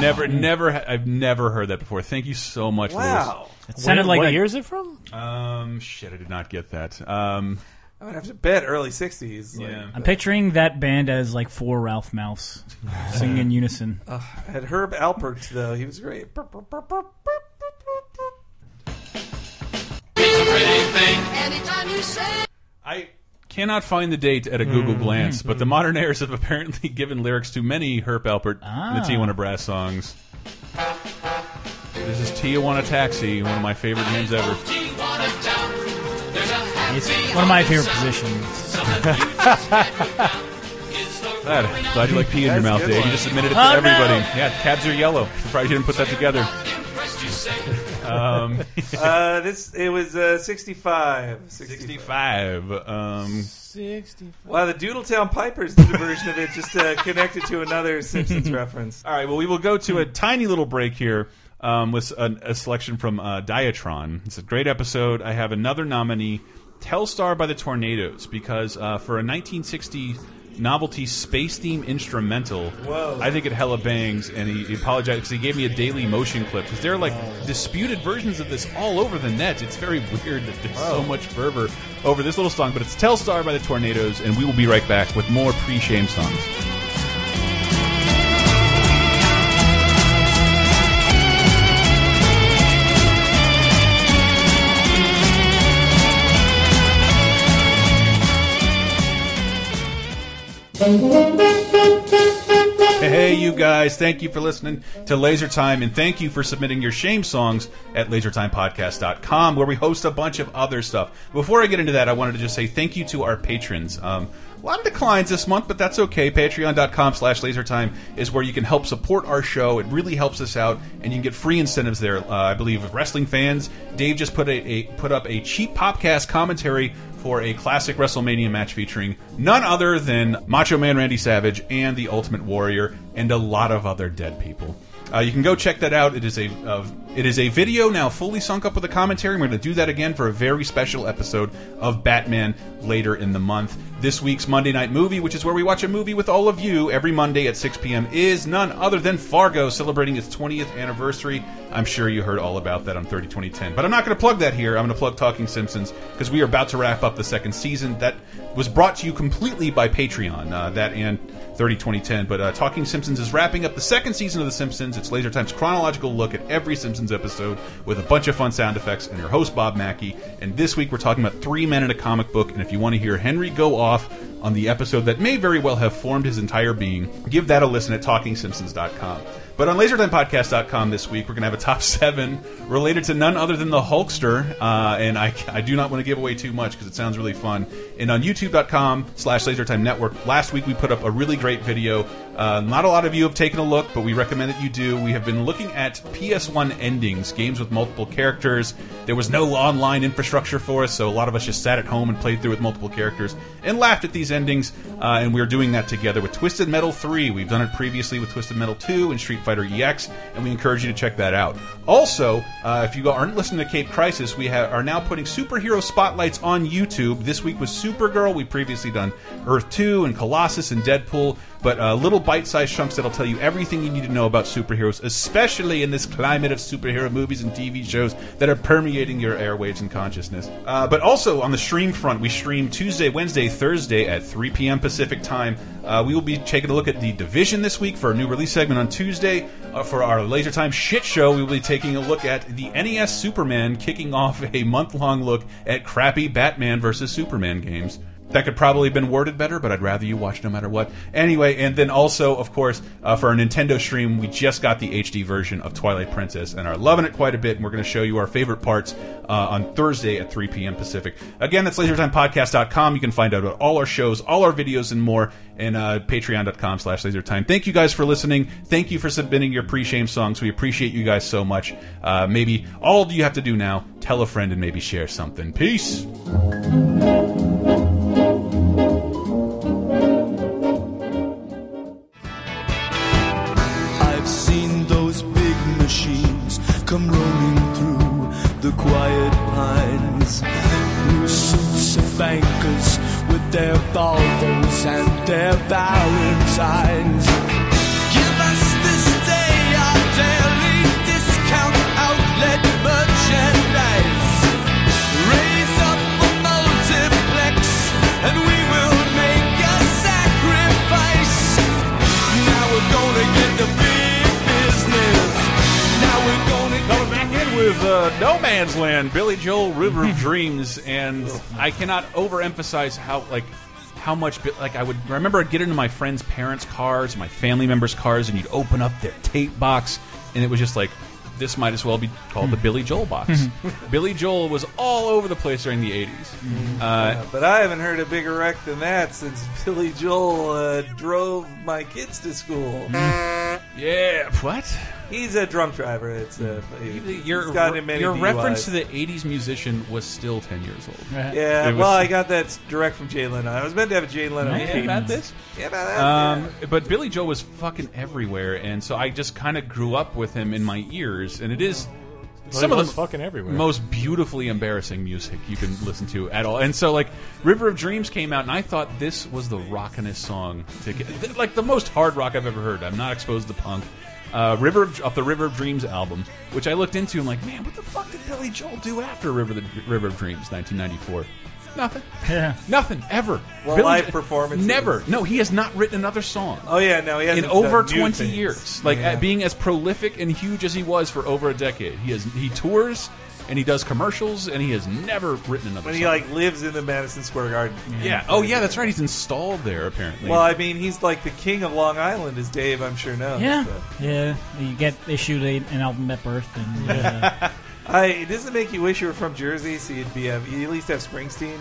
Never, never, I've never heard that before. Thank you so much, Wow. It sounded like what a- year is it from? Louis. Um, shit, I did not get that. Um, I would have to bet early '60s. like, yeah. I'm picturing that band as like four Ralph Mouths singing in unison. uh, had Herb Alpert though. He was great. Burp, burp, burp, burp. Anytime you say I cannot find the date at a Google glance, but the Modern Airs have apparently given lyrics to many Herb Alpert Ah. and the Tijuana Brass songs. This is Tijuana Taxi, one of my favorite names ever. Tijuana there's a It's happy one of my favorite positions. Glad, glad you like pee in your mouth, good Dave. You just admitted it to Oh, everybody. no. Yeah, cabs are yellow. Surprised you didn't put that together. Impressed you say. Um, Uh, this it was uh, 65. 65. Um, 60. Wow, the Doodletown Pipers did a version of it just uh, connected to another Simpsons reference. all right, well, we will go to a tiny little break here um, with a, a selection from uh, Diatron. It's a great episode. I have another nominee, Telstar by the Tornados, because uh, for a 1960 novelty space theme instrumental, Whoa. I think it hella bangs. And he, he apologized because he gave me a daily motion clip because there are like disputed versions of this all over the net. It's very weird that there's so much fervor over this little song, but it's Telstar by the Tornados, and we will be right back with more pre-shame songs. Hey, you guys, thank you for listening to Laser Time, and thank you for submitting your shame songs at lasertimepodcast.com, where we host a bunch of other stuff. Before I get into that, I wanted to just say thank you to our patrons. Um, a lot of declines this month, but that's okay. Patreon.com slash lasertime is where you can help support our show. It really helps us out, and you can get free incentives there. Uh, I believe wrestling fans, Dave just put a, a put up a cheap podcast commentary for a classic WrestleMania match featuring none other than Macho Man Randy Savage and the Ultimate Warrior and a lot of other dead people. Uh, you can go check that out. It is a uh, it is a video now fully sunk up with a commentary. We're going to do that again for a very special episode of Batman later in the month. This week's Monday Night Movie, which is where we watch a movie with all of you every Monday at 6 p.m., is none other than Fargo, celebrating its 20th anniversary. I'm sure you heard all about that on 30 2010. But I'm not going to plug that here. I'm going to plug Talking Simpsons because we are about to wrap up the second season. That was brought to you completely by Patreon. Uh, that and 30 2010. But uh, Talking Simpsons is wrapping up the second season of The Simpsons. It's Laser Time's chronological look at every Simpsons episode with a bunch of fun sound effects and your host, Bob Mackey. And this week we're talking about Three Men in a Comic Book. And if you want to hear Henry go off on the episode that may very well have formed his entire being, give that a listen at TalkingSimpsons.com. But on LaserTimePodcast.com this week, we're going to have a top seven related to none other than the Hulkster. Uh, and I, I do not want to give away too much because it sounds really fun. And on YouTube.com slash LaserTime Network, last week we put up a really great video. Uh, not a lot of you have taken a look, but we recommend that you do. We have been looking at PS1 endings, games with multiple characters. There was no online infrastructure for us, so a lot of us just sat at home and played through with multiple characters and laughed at these endings. Uh, and we're doing that together with Twisted Metal 3. We've done it previously with Twisted Metal 2 and Street Fighter EX, and we encourage you to check that out. Also, uh, if you aren't listening to Cape Crisis, we are now putting superhero spotlights on YouTube. This week was Supergirl. We've previously done Earth 2 and Colossus and Deadpool but uh, little bite-sized chunks that'll tell you everything you need to know about superheroes, especially in this climate of superhero movies and TV shows that are permeating your airwaves and consciousness. Uh, but also on the stream front, we stream Tuesday, Wednesday, Thursday at 3 p.m. Pacific time. Uh, we will be taking a look at the Division this week for a new release segment on Tuesday. Uh, for our Laser Time shit show, we will be taking a look at the NES Superman, kicking off a month-long look at crappy Batman versus Superman games. That could probably have been worded better, but I'd rather you watch no matter what. Anyway, and then also, of course, uh, for our Nintendo stream, we just got the HD version of Twilight Princess and are loving it quite a bit. And we're going to show you our favorite parts uh, on Thursday at 3 p.m. Pacific. Again, that's lasertimepodcast.com. You can find out about all our shows, all our videos, and more, and uh, patreon.com slash lasertime. Thank you guys for listening. Thank you for submitting your pre-shame songs. We appreciate you guys so much. Uh, maybe all you have to do now, tell a friend and maybe share something. Peace. Come rolling through the quiet pines. Blue suits of bankers with their Volvos and their Valentines. Uh, No Man's Land, Billy Joel, River of Dreams, and I cannot overemphasize how like how much like I would remember I'd get into my friends' parents' cars, my family members' cars, and you'd open up their tape box, and it was just like this might as well be called the Billy Joel box. Billy Joel was all over the place during the '80s. Uh, but I haven't heard a bigger wreck than that since Billy Joel uh, drove my kids to school. yeah, what? He's a drunk driver. It's uh, he's your gotten in many your DUIs. reference to the '80s musician was still 10 years old. Yeah, It was- well, I got that direct from Jay Leno. I was meant to have a Jay Leno. Yeah, cadence. about this? Yeah, about that. Um, but Billy Joel was fucking everywhere, and so I just kind of grew up with him in my ears, and it is Well, some of was the fucking everywhere. most beautifully embarrassing music you can listen to at all. And so, like, River of Dreams came out, and I thought this was the rockinest song to get, like the most hard rock I've ever heard. I'm not exposed to punk. Uh, River of, off the River of Dreams album, which I looked into, I'm like, man, what the fuck did Billy Joel do after River the River of Dreams, 1994? Nothing. Yeah. Nothing ever. Well, Billy live Jo- performances. Never. No, he has not written another song. Oh yeah, no, he hasn't In over 20 years. Like Yeah. uh, being as prolific and huge as he was for over a decade. He has he tours and he does commercials and he has never written another when song. he like lives in the Madison Square Garden. yeah. Oh yeah, that's right. He's installed there apparently. Well, I mean, he's like the king of Long Island, as Dave, I'm sure knows. Yeah, but- yeah. You get issued a, an album at birth, and uh, I it doesn't make you wish you were from Jersey, so you'd be have, you at least have Springsteen.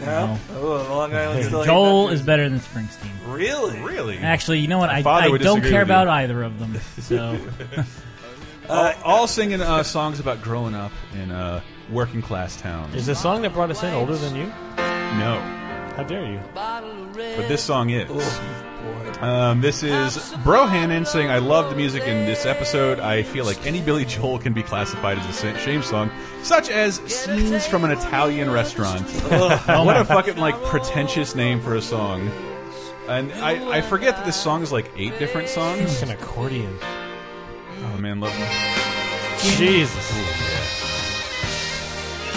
No, No. oh, Long Island still. ain't Joel that is Jersey. better than Springsteen. Really, really. Actually, you know what? My I, I don't care about either of them. So all, all singing uh, songs about growing up in uh, working class towns. Is the song that brought us in older than you? No. How dare you? but this song is. Um, this is Bro Brohannon saying, "I love the music in this episode. I feel like any Billy Joel can be classified as a sa- shame song, such as scenes from an Italian restaurant. what a fucking like pretentious name for a song." And I, I forget that this song is like eight different songs. It's an accordion. Man, love Jesus.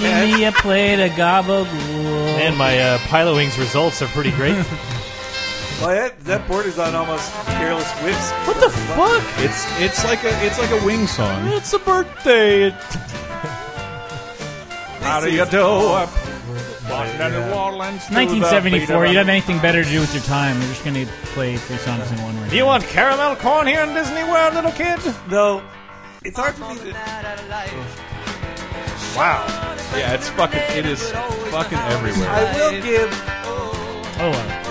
Give me a plate of gabagool. And my uh, Pilotwings results are pretty great. Well, that, that borders on almost careless whips. what the fuck? It's it's like a it's like a wing song. It's a birthday. It- down the wall and 1974. You don't have anything better to do with your time. We're just going to play three songs in one room. Do you want caramel corn here in Disney World, little kid? Though, it's hard for me to. Wow. Yeah, it's fucking. It is fucking everywhere. I will give. Oh, uh,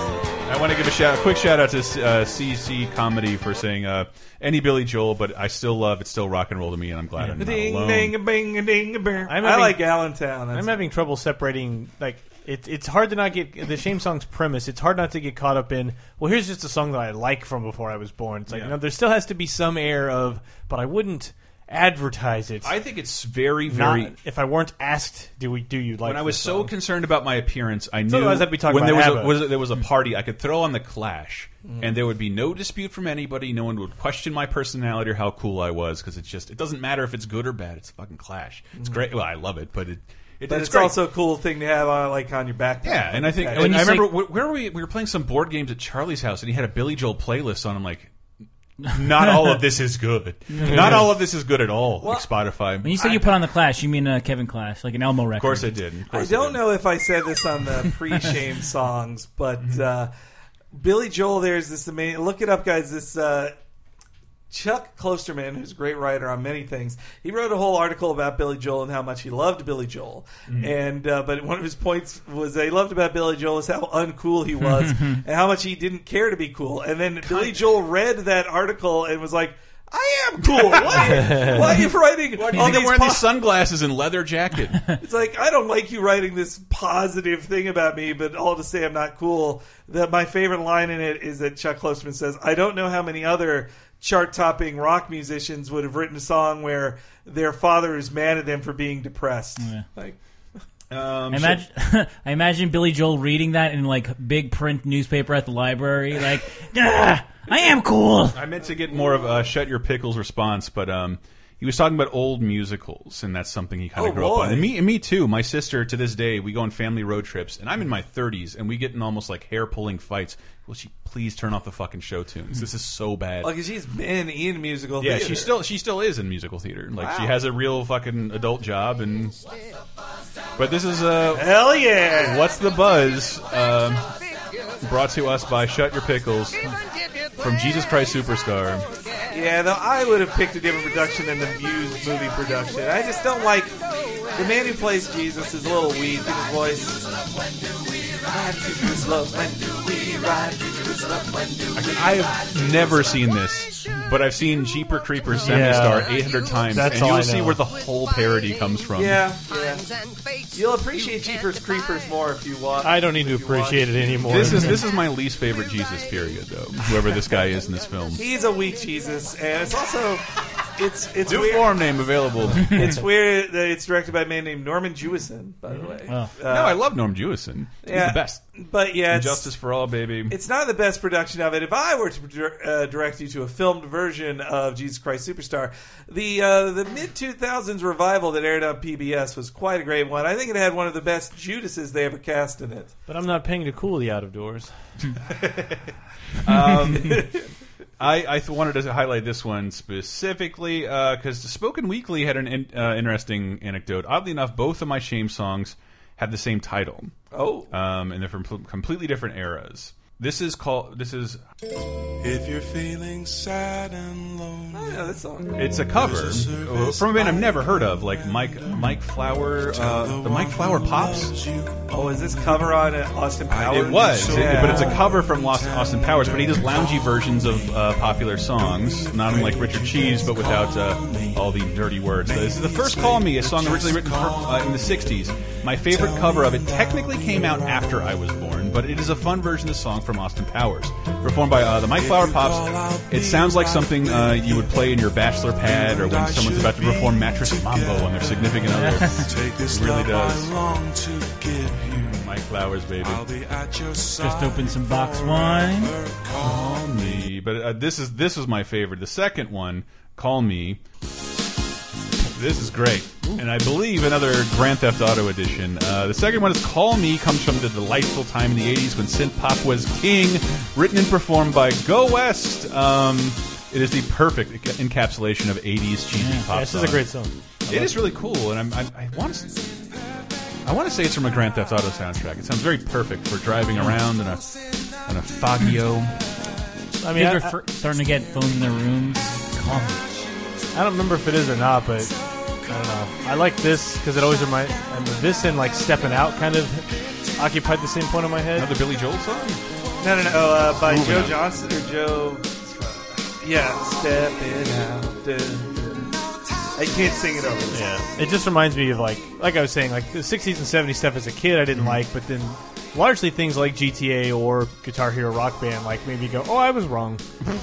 I want to give a shout, a quick shout out to uh, CC Comedy for saying uh, any Billy Joel, but I still love it's still rock and roll to me, and I'm glad I'm not Ding, alone. ding, bing, ding, bing. I'm I like Allentown. That's I'm having trouble separating. Like, it, it's hard to not get the shame song's premise. It's hard not to get caught up in. Well, here's just a song that I like from before I was born. It's like, Yeah. no, there still has to be some air of, but I wouldn't advertise it. I think it's very, very. Not, if I weren't asked, do we do you like? when I was this so song? concerned about my appearance, I So knew otherwise I'd be talking when there was, a, ABBA. was there was a party, I could throw on the Clash, mm. and there would be no dispute from anybody. No one would question my personality or how cool I was because it's just it doesn't matter if it's good or bad. It's a fucking Clash. It's mm. great. Well, I love it, but it. it but it's, it's, also a cool thing to have on like on your backpack. Yeah, and I think and I remember wh- where were we? We were playing some board games at Charlie's house, and he had a Billy Joel playlist on. I'm like, not all of this is good. Not all of this is good at all. like Spotify. when you say you put on the Clash, you mean uh, Kevin Clash, like an Elmo record. of course I did. Of I don't did. know if I said this on the pre-shame songs, but uh, Billy Joel. There's this amazing. Look it up, guys. This uh, Chuck Klosterman, who's a great writer on many things, he wrote a whole article about Billy Joel and how much he loved Billy Joel. And uh, but one of his points was that he loved about Billy Joel is how uncool he was and how much he didn't care to be cool. And then Billy Joel read that article and was like. I am cool. Why, why are you writing Why do you all think I'm wearing these sunglasses and leather jacket? it's like I don't like you writing this positive thing about me, but all to say I'm not cool. That my favorite line in it is that Chuck Klosterman says, "I don't know how many other chart-topping rock musicians would have written a song where their father is mad at them for being depressed." Like, Um, I imagine, I imagine Billy Joel reading that in like big print newspaper at the library, like, "Ah, I am cool. I meant to get more of a shut your pickles response, but um, he was talking about old musicals, and that's something he kind Oh, of grew up on. And me, and me too. My sister, to this day, we go on family road trips, and I'm in my 30s, and we get in almost like hair pulling fights. Will she please turn off the fucking show tunes? This is so bad. like she's been in musical. yeah, theater. she still she still is in musical theater. Like she has a real fucking adult job, and but this is uh, hell yeah. what's the buzz? Um, brought to us by Shut Your Pickles from Jesus Christ Superstar. Yeah, though I would have picked a different production than the Muse movie production. I just don't like the man who plays Jesus is a little weak in his voice. I have never seen this, but I've seen Jeeper Creepers Semistar 800 times, That's and all you'll I see where the whole parody comes from. Yeah, yeah. You'll appreciate Jeepers Creepers more if you want. I don't need to if watch. appreciate it anymore. This is this is my least favorite Jesus period, though. Whoever this guy is in this film. He's a weak Jesus, and it's also it's it's New weird. forum name available. It's weird that it's directed by a man named Norman Jewison, by the way. Oh. no, I love Norm Jewison. He's yeah, the best. But yeah, Justice for all, baby. it's not the best production of it. If I were to uh, direct you to a filmed version of Jesus Christ Superstar, the uh, the mid two thousands revival that aired on PBS was quite a great one. I think it had one of the best Judases they ever cast in it. but I'm not paying to cool the out of doors. Um, I, I th- wanted to highlight this one specifically because Spoken Weekly had an in, uh, interesting anecdote. Oddly enough, both of my shame songs have the same title. Oh, um, and they're from completely different eras. This is called. This is. If you're feeling sad and lonely, oh yeah, this song. It's a cover uh, from a band I've never heard of, like Mike Mike Flower, uh, the Mike Flowers Pops. Oh, is this cover on uh, Austin Powers? It was, Yeah. but it's a cover from Lost Austin Powers. But he does loungy versions of uh, popular songs, not unlike Richard Cheese, but without uh, all the dirty words. This is the first "Call Me," a song originally written for, uh, in the '60s. My favorite cover of it technically came out after I was born. Version, but it is a fun version of the song from Austin Powers, performed by uh, the Mike Flowers Pops. It sounds like something uh, you would play in your bachelor pad or when someone's about to perform Mattress Mambo on their significant other. This it really does. I long to give you. Mike Flowers, baby. I'll be at your side. Just open some box wine. Call me, but uh, this is this was my favorite. The second one, Call Me. This is great, and I believe another Grand Theft Auto edition. Uh, the second one is Call Me, comes from the delightful time in the '80s when synth pop was king. Written and performed by Go West. Um, it is the perfect encapsulation of '80s cheesy pop. Yeah, this is a great song. It is really cool, and I'm, I, I want to. I want to say it's from a Grand Theft Auto soundtrack. It sounds very perfect for driving around in a in a Faggio. I mean, Kids I, are starting to get phones in their rooms. Call me. I don't remember if it is or not, but I don't know. I like this because it always reminds. And this and like stepping out kind of occupied the same point in my head. Another Billy Joel song. No, no, no. Uh, by Moving Joe on. Johnson or Joe. Yeah, stepping out. Dun. I can't sing it over. Yeah, it just reminds me of like, like I was saying, like the '60s and '70s stuff as a kid I didn't like, but then largely things like GTA or Guitar Hero Rock Band like maybe go, oh, I was wrong.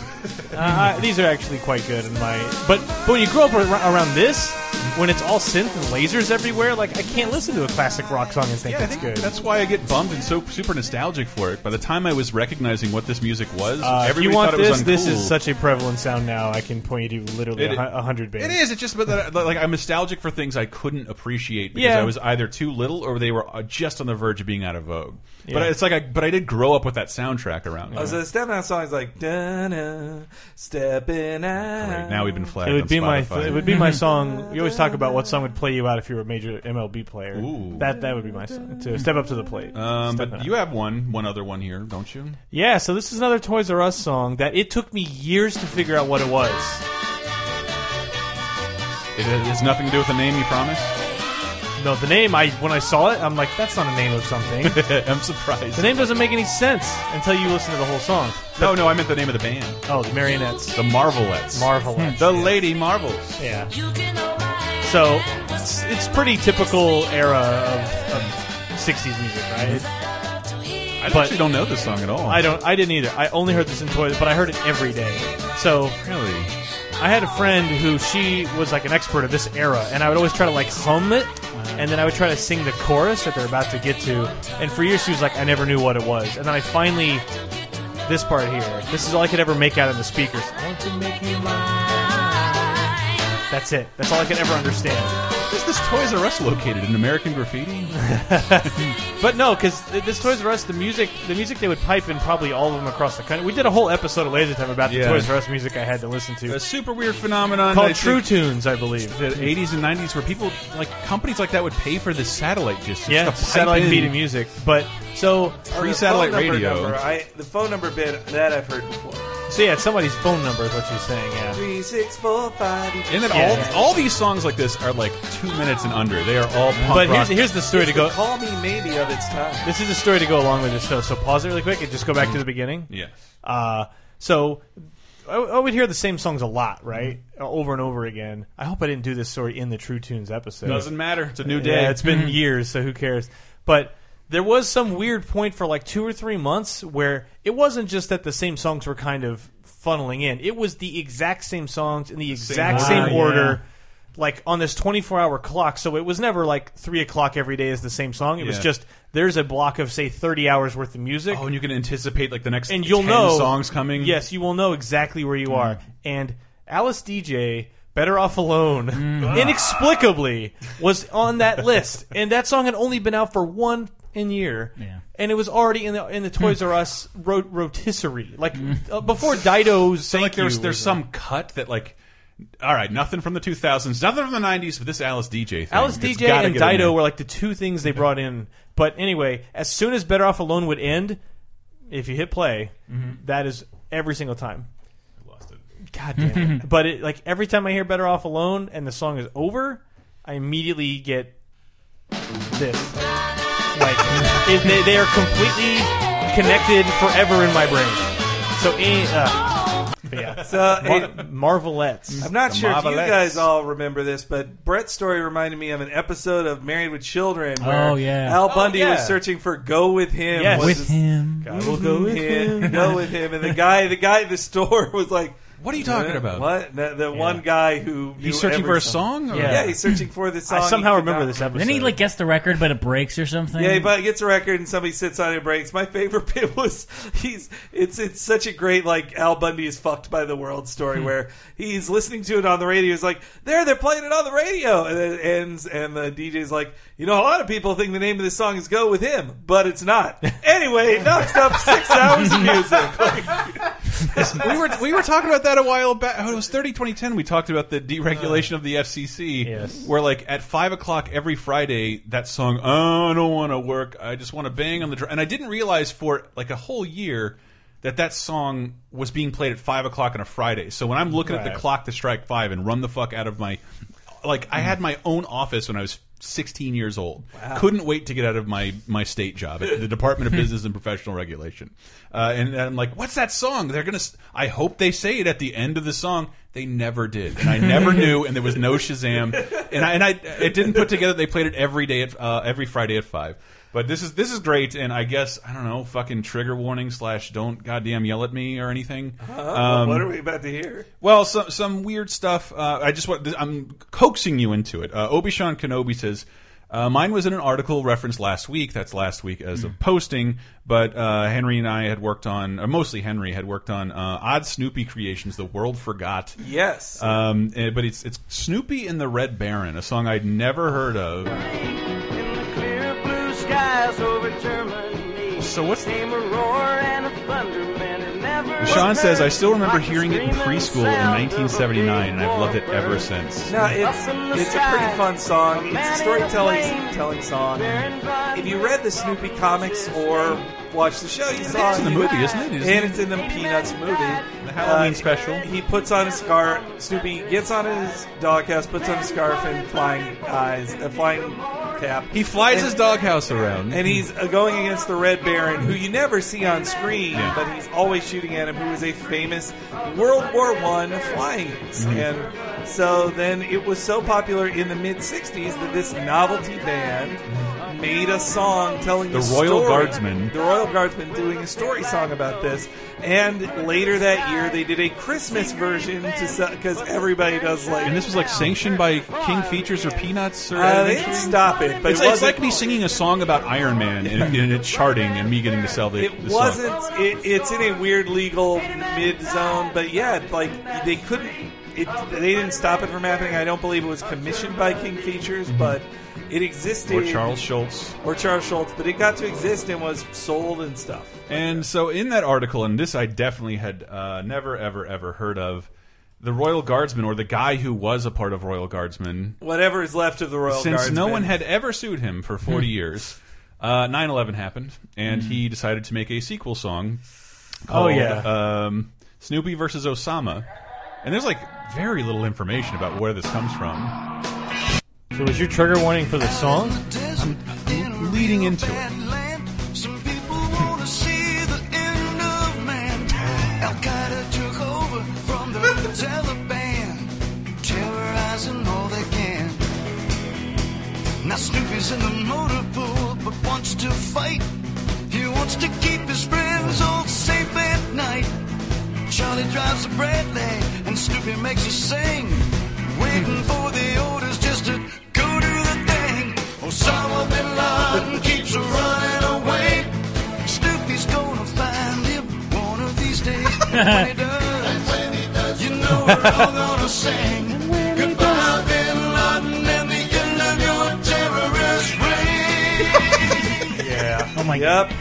uh, these are actually quite good in my. But but when you grow up around this, when it's all synth and lasers everywhere, like I can't listen to a classic rock song and think Yeah, I it's think good. that's why I get bummed and so super nostalgic for it. By the time I was recognizing what this music was, Uh, if everybody you want thought it was this, this is such a prevalent sound now. I can point you to literally It- a hundred bands. It is. It's just but that, like I'm nostalgic for things I couldn't appreciate because Yeah. I was either too little or they were uh, just on the verge of being out of vogue. But it's like I but I did grow up with that soundtrack around. me. Oh, so the stepping out song is like da stepping out. Great. Now we've been flagged. It would on be my it would be my song. You always talk about what song would play you out if you were a major MLB player. Ooh. That that would be my song. To step up to the plate. Um, Step but out. you have one, one other one here, don't you? yeah. So this is another Toys R Us song that it took me years to figure out what it was. It has nothing to do with the name you promised. No, the name I when I saw it, I'm like, that's not a name of something. I'm surprised. the name doesn't make any sense until you listen to the whole song. No, no, I meant the name of the band. Oh, the Marionettes, The Marvelettes. Marvelettes. The Lady Marvels. Yeah. So it's, it's pretty typical era of, of 60s music, right? Mm-hmm. I But- actually don't know this song at all. I don't. I didn't either. I only heard this in toys, but I heard it every day. So really. I had a friend who she was like an expert of this era, and I would always try to like hum it, uh-huh. and then I would try to sing the chorus that they're about to get to. And for years she was like, I never knew what it was, and then I finally this part here. This is all I could ever make out of the speakers. That's it. That's all I can ever understand. Is this Toys R Us located in American Graffiti? But no, because this Toys R Us, the music, the music they would pipe in probably all of them across the country. We did a whole episode of Laser Time about the Toys R Us music I had to listen to. A super weird phenomenon called I True think, Tunes, I believe. The 80s and 90s, where people like companies like that would pay for this satellite just Yeah, to pipe satellite in. feed music. But so Pre-satellite Oh, the phone number radio. number, I, the phone number bit that I've heard before. So yeah, it's somebody's phone number is what she's saying. Yeah. Three six four five. And then Yeah, all yeah. all these songs like this are like two minutes and under. They are all punk But here's rock. here's the story to go. Call me maybe of its time. This is the story to go along with this show. So pause it really quick and just go back to the beginning. Yes. Uh, so I, I would hear the same songs a lot, right, Uh, over and over again. I hope I didn't do this story in the True Tunes episode. Doesn't matter. It's a new day. Yeah, it's been years, so who cares? But there was some weird point for like two or three months where it wasn't just that the same songs were kind of funneling in. It was the exact same songs in the exact same Ah, order. yeah. Like on this 24 hour clock, so it was never like three o'clock every day is the same song. It was just there's a block of say 30 hours worth of music, Oh, and you can anticipate like the next and you'll 10 know songs coming. Yes, you will know exactly where you are. And Alice Deejay, Better Off Alone, inexplicably was on that list, and that song had only been out for one in year. Yeah. And it was already in the in the Toys R Us ro- rotisserie, like mm. uh, before Dido's. So Thank like there's You there's was- some cut that like. All right, nothing from the 2000s, nothing from the 90s, but this Alice Deejay thing. Alice It's DJ and Dido were like the two things they brought in. But anyway, as soon as Better Off Alone would end, if you hit play, mm-hmm. that is every single time. I Lost it. God damn it. but it, like every time I hear Better Off Alone and the song is over, I immediately get this. Like it, they, they are completely connected forever in my brain. So eh, uh, Yeah. So Mar- Marvelettes. I'm not The sure if you Marvelettes. guys all remember this, but Brett's story reminded me of an episode of Married with Children where Oh, yeah. Al Oh, Bundy yeah. was searching for "Go with Him." Yes. was With his- him. God, we'll go with him. Go with him. And the guy, the guy at the store was like. What are you talking "Uh, about?" What? The, the one guy who He's searching for a song, or- Yeah. Yeah. he's searching for the song. I He somehow could remember not this episode. Then he like gets the record, but it breaks or something. Yeah, but he gets a record and somebody sits on it and breaks. My favorite bit was he's it's it's such a great like Al Bundy is fucked by the world Hmm. story where he's listening to it on the radio. He's like, there, they're playing it on the radio, and then it ends, and the DJ's like, you know, a lot of people think the name of this song is "Go with Him," but it's not. Anyway, it knocks up six hours of music. Like, we were we were talking about that a while back. Oh, it was 30 2010. We talked about the deregulation of the FCC. Yes. Where like at five o'clock every Friday, that song. Oh, I don't want to work. I just want to bang on the drum. And I didn't realize for like a whole year that that song was being played at five o'clock on a Friday. So when I'm looking at the clock to strike five and run the fuck out of my, like I had my own office when I was 16 years old. Wow. Couldn't wait to get out of my my state job at the Department of Business and Professional Regulation. Uh, and, and I'm like, what's that song? They're gonna. I hope they say it at the end of the song. They never did, and I never knew. And there was no Shazam, and I and I it didn't put together. They played it every day at uh, every Friday at five. But this is this is great, and I guess I don't know, fucking trigger warning slash don't goddamn yell at me or anything. uh, what are we about to hear? Well, some some weird stuff. Uh, I just want I'm coaxing you into it. Uh, Obi Sean Kenobi says. Uh, mine was in an article referenced last week. That's last week as of posting. But uh, Henry and I had worked on, or mostly Henry had worked on uh, odd Snoopy creations. The world forgot. Yes. Um, eh, but it's it's Snoopy and the Red Baron, a song I'd never heard of. Clear blue skies over Germany. So what's the Came a roar Sean says, I still remember hearing it in preschool in sound of a 1979, and I've loved it ever since. No, it's it's a pretty fun song. It's a storytelling telling song. If you read the Snoopy comics or watched the show, you saw It's in the movie, isn't it? Isn't and it's in the Peanuts movie. The Halloween Uh, special. He puts on a scarf. Snoopy gets on his doghouse, puts on a scarf and flying eyes, a flying cap. He flies And- his doghouse around. and he's uh, going against the Red Baron, who you never see on screen, Yeah. but he's always shooting at him. Who is a famous World War One flying ace. Mhm. and so then it was so popular in the mid '60s that this novelty band made a song telling The the, Royal story. Guardsmen. The Royal Guardsmen doing a story song about this, and later that year they did a Christmas version to because everybody does like. And this was like sanctioned by King Features or Peanuts or Uh, they didn't stop it, but it's, it it's like me singing a song about Iron Man and, and it charting and me getting to sell the, It the song. wasn't. It, it's in a weird legal mid zone, but yeah, like they couldn't. It, they didn't stop it from happening. I don't believe it was commissioned by King Features, but it existed. Or Charles Schulz. Or Charles Schulz, but it got to exist and was sold and stuff. And so in that article, and this I definitely had uh, never, ever, ever heard of, the Royal Guardsmen or the guy who was a part of Royal Guardsmen, Whatever is left of the Royal Guardsmen. since Guardsmen. no one had ever sued him for 40 years, uh, 9/11 happened, and he decided to make a sequel song. Oh, yeah. um, Snoopy versus Osama, and there's like very little information about where this comes from. So was your trigger warning for the song? leading into it. Some people want to see the end of man. Al Qaeda took over from the Taliban, terrorizing all they can. Now Snoopy's in the motor pool, but wants to fight. He wants to keep his friends all safe at night. Charlie drives a Bradley, and Snoopy makes a sing, waiting for the orders just to Laden keeps running away. Snoopy's gonna find him one of these days. when he does, you know we're all gonna sing. Goodbye, bin Laden, and the end of your terrorist reign. Yeah. Oh my Yep.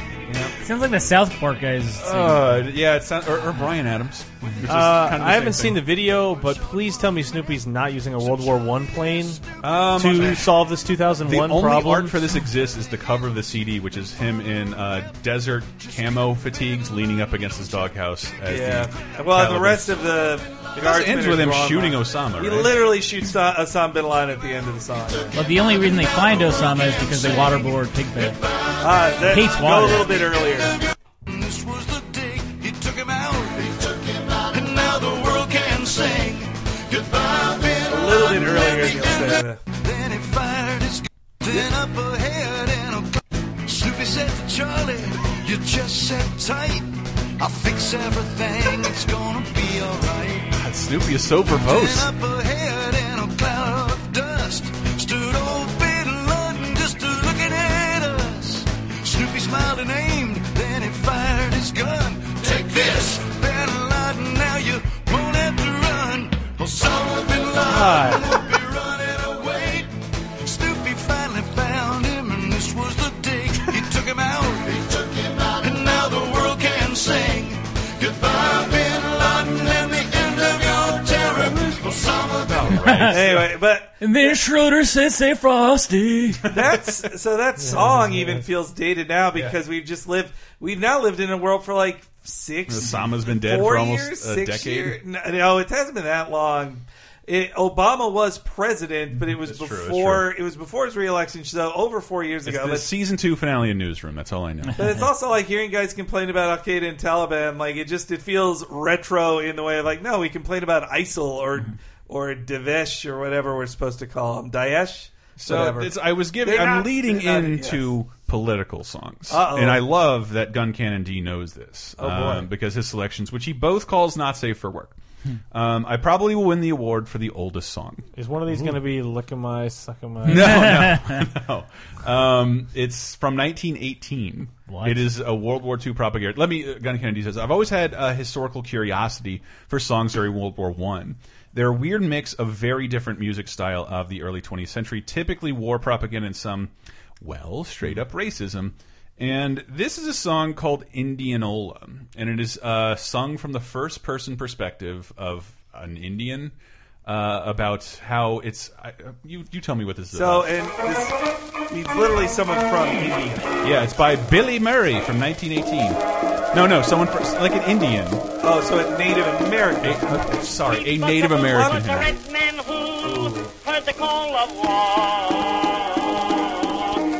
Sounds like the South Park guys. sing. Uh, yeah, it sounds or, or Bryan Adams. Which is Uh, kind of I haven't same seen the video, but please tell me Snoopy's not using a World War One plane Um, to solve this 2001 The only problem. art for this exists is the cover of the CD, which is him in uh, desert camo fatigues, leaning up against his doghouse. As Yeah. The Well, the rest of the It Guardsmen ends with him shooting by- Osama, He literally shoots Osama bin Laden at the end of the song. Well, the only reason they find Osama is because they waterboard Pigpen. That, Hates go a little bit earlier. Earlier. Neil Sedana. Then he fired his gun. Up ahead and a Snoopy said to Charlie, You just sit tight. I'll fix everything. It's gonna be alright. God, Snoopy is so verbose. Then up ahead in a cloud of dust stood old Peter London just looking at us. Snoopy smiled and aimed, then he fired his gun. Take this, Bin Laden, now you won't have to run. Osama bin Laden anyway, but And then Schroeder says, "Say Frosty." that's so that song even feels dated now because we've just lived. We've now lived in a world for like six. Osama's been dead four for almost years, a six decade. year- No, no, it hasn't been that long. It, Obama was president, but it was It's true, it's before it was before his reelection. So over four years It's ago. the But, season two finale of Newsroom. That's all I know. but it's also like hearing guys complain about Al Qaeda and Taliban. Like it just it feels retro in the way of like no, we complain about ISIL or or Daesh or whatever we're supposed to call them, Daesh. So it's, I was giving. They're I'm not- leading they're not- into political songs, Uh-oh. and I love that Gun Cannon D knows this. Oh, boy. um, because his selections, which he both calls not safe for work. Um, I probably will win the award for the oldest song. Is one of these going to be "Licking My, Sucking My"? No, no, no. Um, it's from 1918. What? It is a World War II propaganda. Let me, uh, Gun Kennedy says, I've always had a historical curiosity for songs during World War One. They're a weird mix of very different music style of the early 20th century, typically war propaganda and some, well, straight up racism. And this is a song called Indianola, and it is uh, sung from the first person perspective of an Indian uh, about how it's. I, uh, you you tell me what this is So about. and this, he's literally someone from India. Yeah, it's by Billy Murray from 1918. No, no, someone from, like an Indian. Oh, so a Native American. A- sorry, a Native American. The red man who heard the call of war.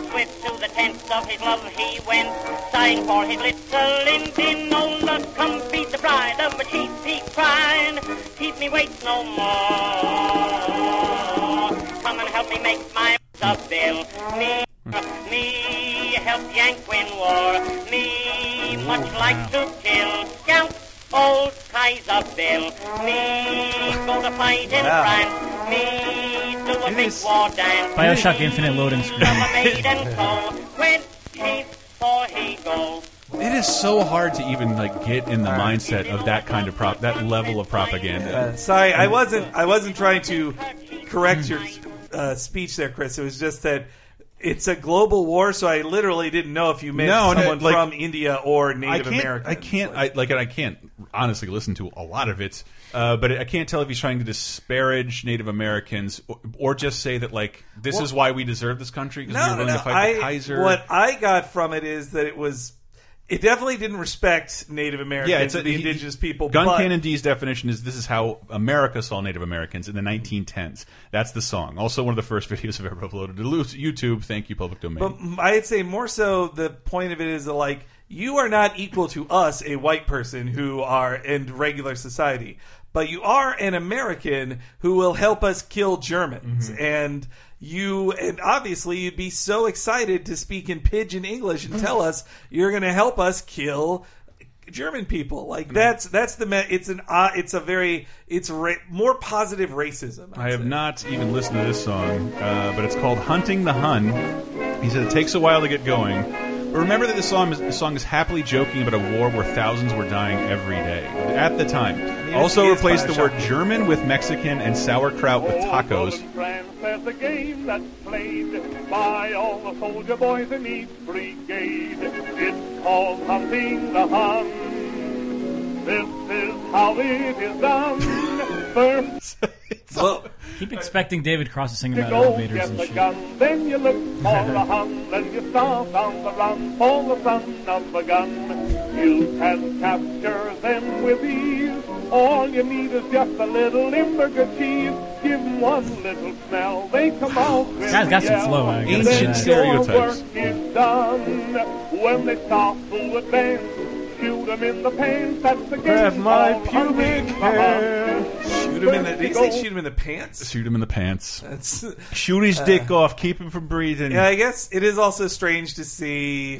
Swift to the tent of his love he went, sighing for his little Indianola. Oh, come feed the bride of a chief, he cried. Keep me wait no more. Come and help me make my a bill. Me, me help yank win war. Me much like to kill. Scout old Kaiser Bill. Me go to fight in Wow. France. Me do a big war dance. Bioshock Me Infinite loading screen. a maiden so when chief for he go. It is so hard to even like get in the mindset of that kind of prop, that level of propaganda. Uh, sorry, I wasn't. I wasn't trying to correct your uh, speech there, Chris. It was just that it's a global war, so I literally didn't know if you meant No, no, someone like- from India or I Native can't, American. I can't, I, like, I can't honestly listen to a lot of it, uh, but I can't tell if he's trying to disparage Native Americans or, or just say that, like, this Well- is why we deserve this country because we No, were no, willing no. to fight the Kaiser. what I got from it is that it was. It definitely didn't respect Native Americans, yeah, it's a, and the he- indigenous people. Gun but, Cannon D's definition is this is how America saw Native Americans in the 1910s. That's the song. Also, one of the first videos I've ever uploaded to YouTube. Thank you, public domain. But I'd say more so the point of it is that, like you are not equal to us, a white person who are in regular society, but you are an American who will help us kill Germans Mm-hmm. and. You and obviously you'd be so excited to speak in pidgin English and tell us you're going to help us kill German people. Mm-hmm. Like that's that's the me- it's an uh, it's a very it's ra- more positive racism. I have not even listened to this song, uh, but it's called "Hunting the Hun." He said it takes a while to get going, but remember that this song is, this song is happily joking about a war where thousands were dying every day at the time. mean, Also it is replaced the word German with Mexican and sauerkraut with tacos. France as the game that's played by all the soldier boys in each brigade. It's called hunting the Hun. This is how it is done. First Well, Keep expecting David Cross to sing about go elevators get and the shit. gun, then you look for a Hun, then you start on the run for the son of a gun. You can capture them with ease. All you need is just a little Limburger cheese. Give 'em one little smell, they come out with Guy's got some flow, I gotta Ancient say Then that. stereotypes. Work is done. When they start to advance, shoot 'em in the pants. That's the game. Grab my pubic hunting the Hun. hair. Shoot him in the. Did you say shoot him in the pants? Shoot him in the pants. That's, Shoot his uh, dick off. Keep him from breathing. Yeah, I guess it is also strange to see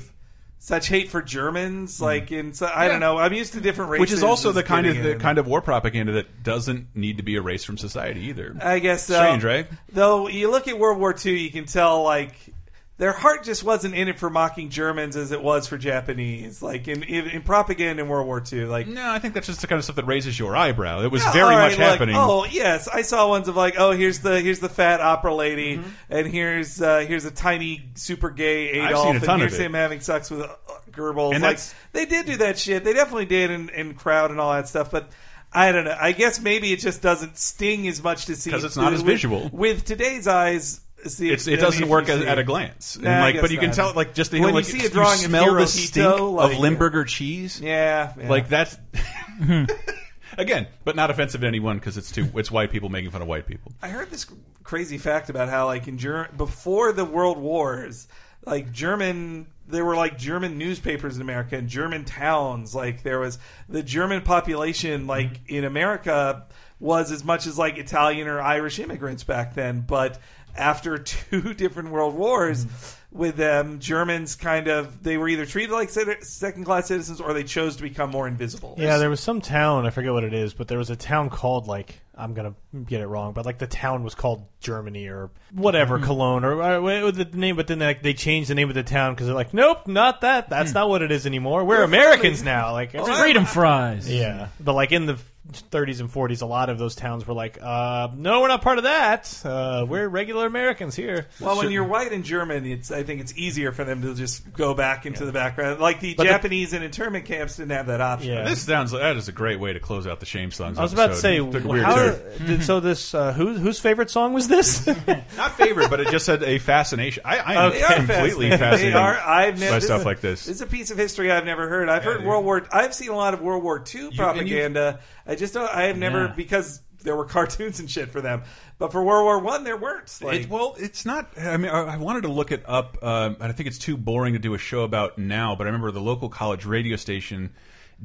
such hate for Germans. Like in, so, I Yeah. don't know. I'm used to different races. Which is also the kind of getting the in. kind of war propaganda that doesn't need to be erased from society either. I guess so. strange, right? Though you look at World War II, you can tell like their heart just wasn't in it for mocking Germans as it was for Japanese. Like in in, in propaganda in World War II, like No, I think that's just the kind of stuff that raises your eyebrow. It was Yeah, very all much like, happening. oh yes, I saw ones of like, oh here's the here's the fat opera lady, Mm-hmm. and here's uh, here's a tiny super gay I've Adolf, seen a ton and of here's it. him having sex with uh, Goebbels. And like they did do that shit. They definitely did in, in crowd and all that stuff, but. I don't know. I guess maybe it just doesn't sting as much to see 'Cause it's not as with- visual. With today's eyes, see, It's, it doesn't work at, at a glance, Nah, like, but you can not. tell, like, just the when like, you see a you smell of the stink like, of Limburger cheese. Yeah, yeah. like that's again, but not offensive to anyone because it's too it's white people making fun of white people. I heard this crazy fact about how, like, in Ger- before the World Wars, like German, there were like German newspapers in America and German towns. Like, there was the German population, like in America, was as much as like Italian or Irish immigrants back then. But after two different world wars. Mm-hmm. With them, Germans kind of they were either treated like second class citizens or they chose to become more invisible. Yeah, there was some town, I forget what it is, but there was a town called like I'm gonna get it wrong, but like the town was called Germany or whatever, mm-hmm. Cologne or, uh, or what- the name. But then like, they changed the name of the town because they're like, nope, not that. That's hmm. not what it is anymore. We're We're Americans friendly. now. Like oh, It's freedom fries. Yeah, but like in the 30s and 40s, a lot of those towns were like, uh, no, we're not part of that. Uh, we're regular Americans here. Well, when you're white and German, it's I think it's easier for them to just go back into the background. Like the But the- Japanese in internment camps didn't have that option. Yeah. This sounds that is a great way to close out the shame songs. I was about to say, episode. Took a weird how, turn. did, so this uh, who, whose favorite song was this? not favorite, but it just had a fascination. I, I am They are completely fascinated are. I've never by stuff is- like this. It's a piece of history I've never heard. I've heard World War. I've seen a lot of World War II propaganda. I just don't. I have never Yeah. because there were cartoons and shit for them. But for World War One, there weren't. Like, It- well, it's not. I mean, I, I wanted to look it up, um, and I think it's too boring to do a show about now. But I remember the local college radio station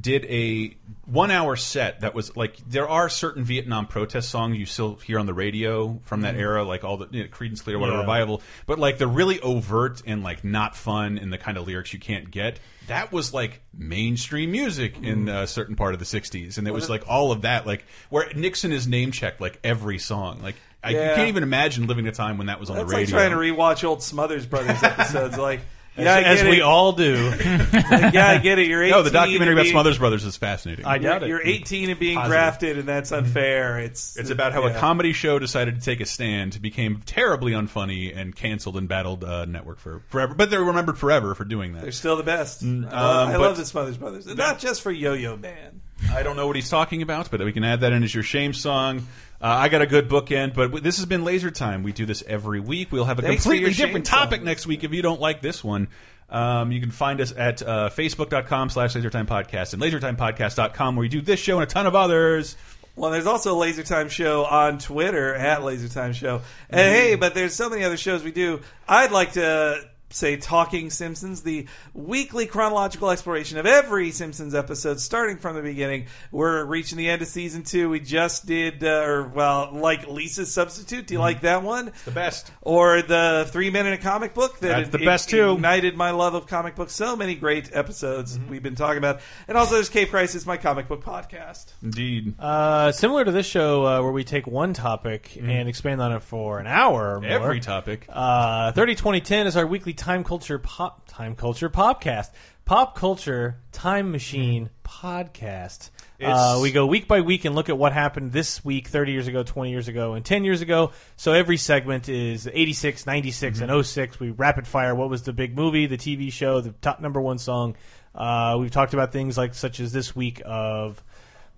did a one-hour set that was like there are certain Vietnam protest songs you still hear on the radio from that Mhm. era, like all the you know, Creedence Clearwater Yeah. Revival, but like the really overt and like not fun and the kind of lyrics you can't get. That was like mainstream music in a certain part of the '60s, and it was like all of that, like where Nixon is name checked like every song, like. I you can't even imagine living a time when that was on that's the like radio. trying to rewatch old Smothers Brothers episodes. like, yeah, I as we it. all do. Like, yeah, I get it. You're 18 No, the documentary and about being- Smothers Brothers is fascinating. I you're, You're 18 and being Positive. drafted, and that's unfair. It's It's about how a comedy show decided to take a stand, became terribly unfunny, and canceled and battled uh, network for forever. But they're remembered forever for doing that. They're still the best. Mm, I love, um, I love the Smothers Brothers, and not just for Yo-Yo Man. I don't know what he's talking about, but we can add that in as your shame song. Uh, I got a good bookend, but this has been Laser Time. We do this every week. We'll have a Thanks completely different topic next week if you don't like this one. Um, you can find us at uh, facebook.com slash lasertime podcast and lasertimepodcast.com where we do this show and a ton of others. Well, there's also a Laser Time show on Twitter at Laser Time Show. And Mm-hmm. hey, but there's so many other shows we do. I'd like to say Talking Simpsons, the weekly chronological exploration of every Simpsons episode, starting from the beginning. We're reaching the end of season two. We just did, uh, or well, like Lisa's Substitute. Do you like that one? Mm-hmm. the best. Or the Three Men in a Comic Book that That's the best, too. ignited my love of comic books. So many great episodes Mm-hmm. we've been talking about. And also there's Cape Crisis, my comic book podcast. Indeed. Uh, similar to this show, uh, where we take one topic and expand on it for an hour. Or more. Every topic. Uh, 30 2010 is our weekly time culture pop time culture podcast. Pop culture time machine podcast. Uh, we go week by week and look at what happened this week, 30 years ago, 20 years ago, and 10 years ago. So every segment is 86, 96, and 06. We rapid fire what was the big movie, the TV show, the top number one song. Uh, we've talked about things like such as this week of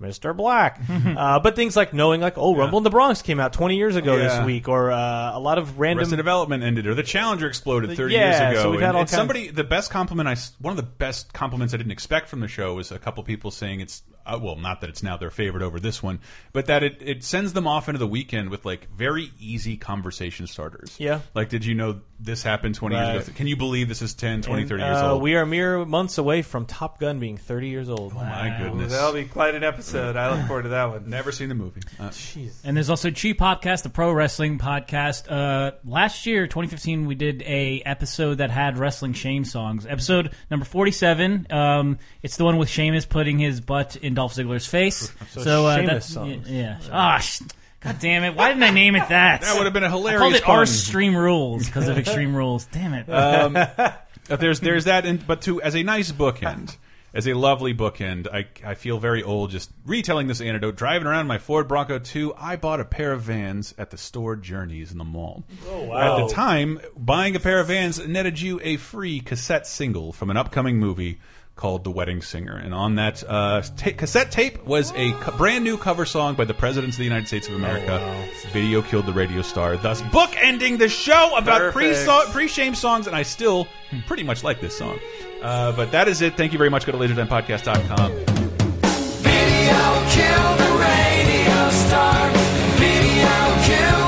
Mr. Black, uh, but things like knowing like oh Rumble in the Bronx came out 20 years ago Yeah. this week, or uh, a lot of random Arrested Development ended, or the Challenger exploded The- 30 yeah, years ago. so we've had and, all and kinds- somebody, the best compliment I, s- one of the best compliments I didn't expect from the show was a couple people saying it's uh, well, not that it's now their favorite over this one, but that it, it sends them off into the weekend with like very easy conversation starters. Yeah. Like, did you know this happened 20 years ago? Can you believe this is 10, 20, And, 30 years uh, old? We are mere months away from Top Gun being 30 years old. Oh my goodness. That'll be quite an episode. I look forward to that one. Never seen the movie. Uh, And there's also Chi Podcast, the pro wrestling podcast. Uh, last year, 2015, we did a episode that had wrestling shame songs. Episode number 47. Um, it's the one with Sheamus putting his butt in Dolph Ziggler's face. So uh, Sheamus that- songs. Yeah. Ah, sh- God damn it! Why didn't I name it that? That would have been a I called hilarious it our pun. Extreme Rules because of Extreme Rules. Damn it! um, there's there's that, and, but to as a nice bookend, as a lovely bookend, I I feel very old just retelling this anecdote. Driving around my Ford Bronco 2, I bought a pair of Vans at the store Journeys in the mall. Oh, wow. At the time, buying a pair of Vans netted you a free cassette single from an upcoming movie called The Wedding Singer. And on that uh, cassette tape was a brand new cover song by the Presidents of the United States of America. Oh, wow. Video killed the radio star, thus bookending the show about pre pre shame songs. And I still pretty much like this song. Uh, but that is it. Thank you very much. Go to lasertimepodcast.com. Video killed the radio star. Video killed.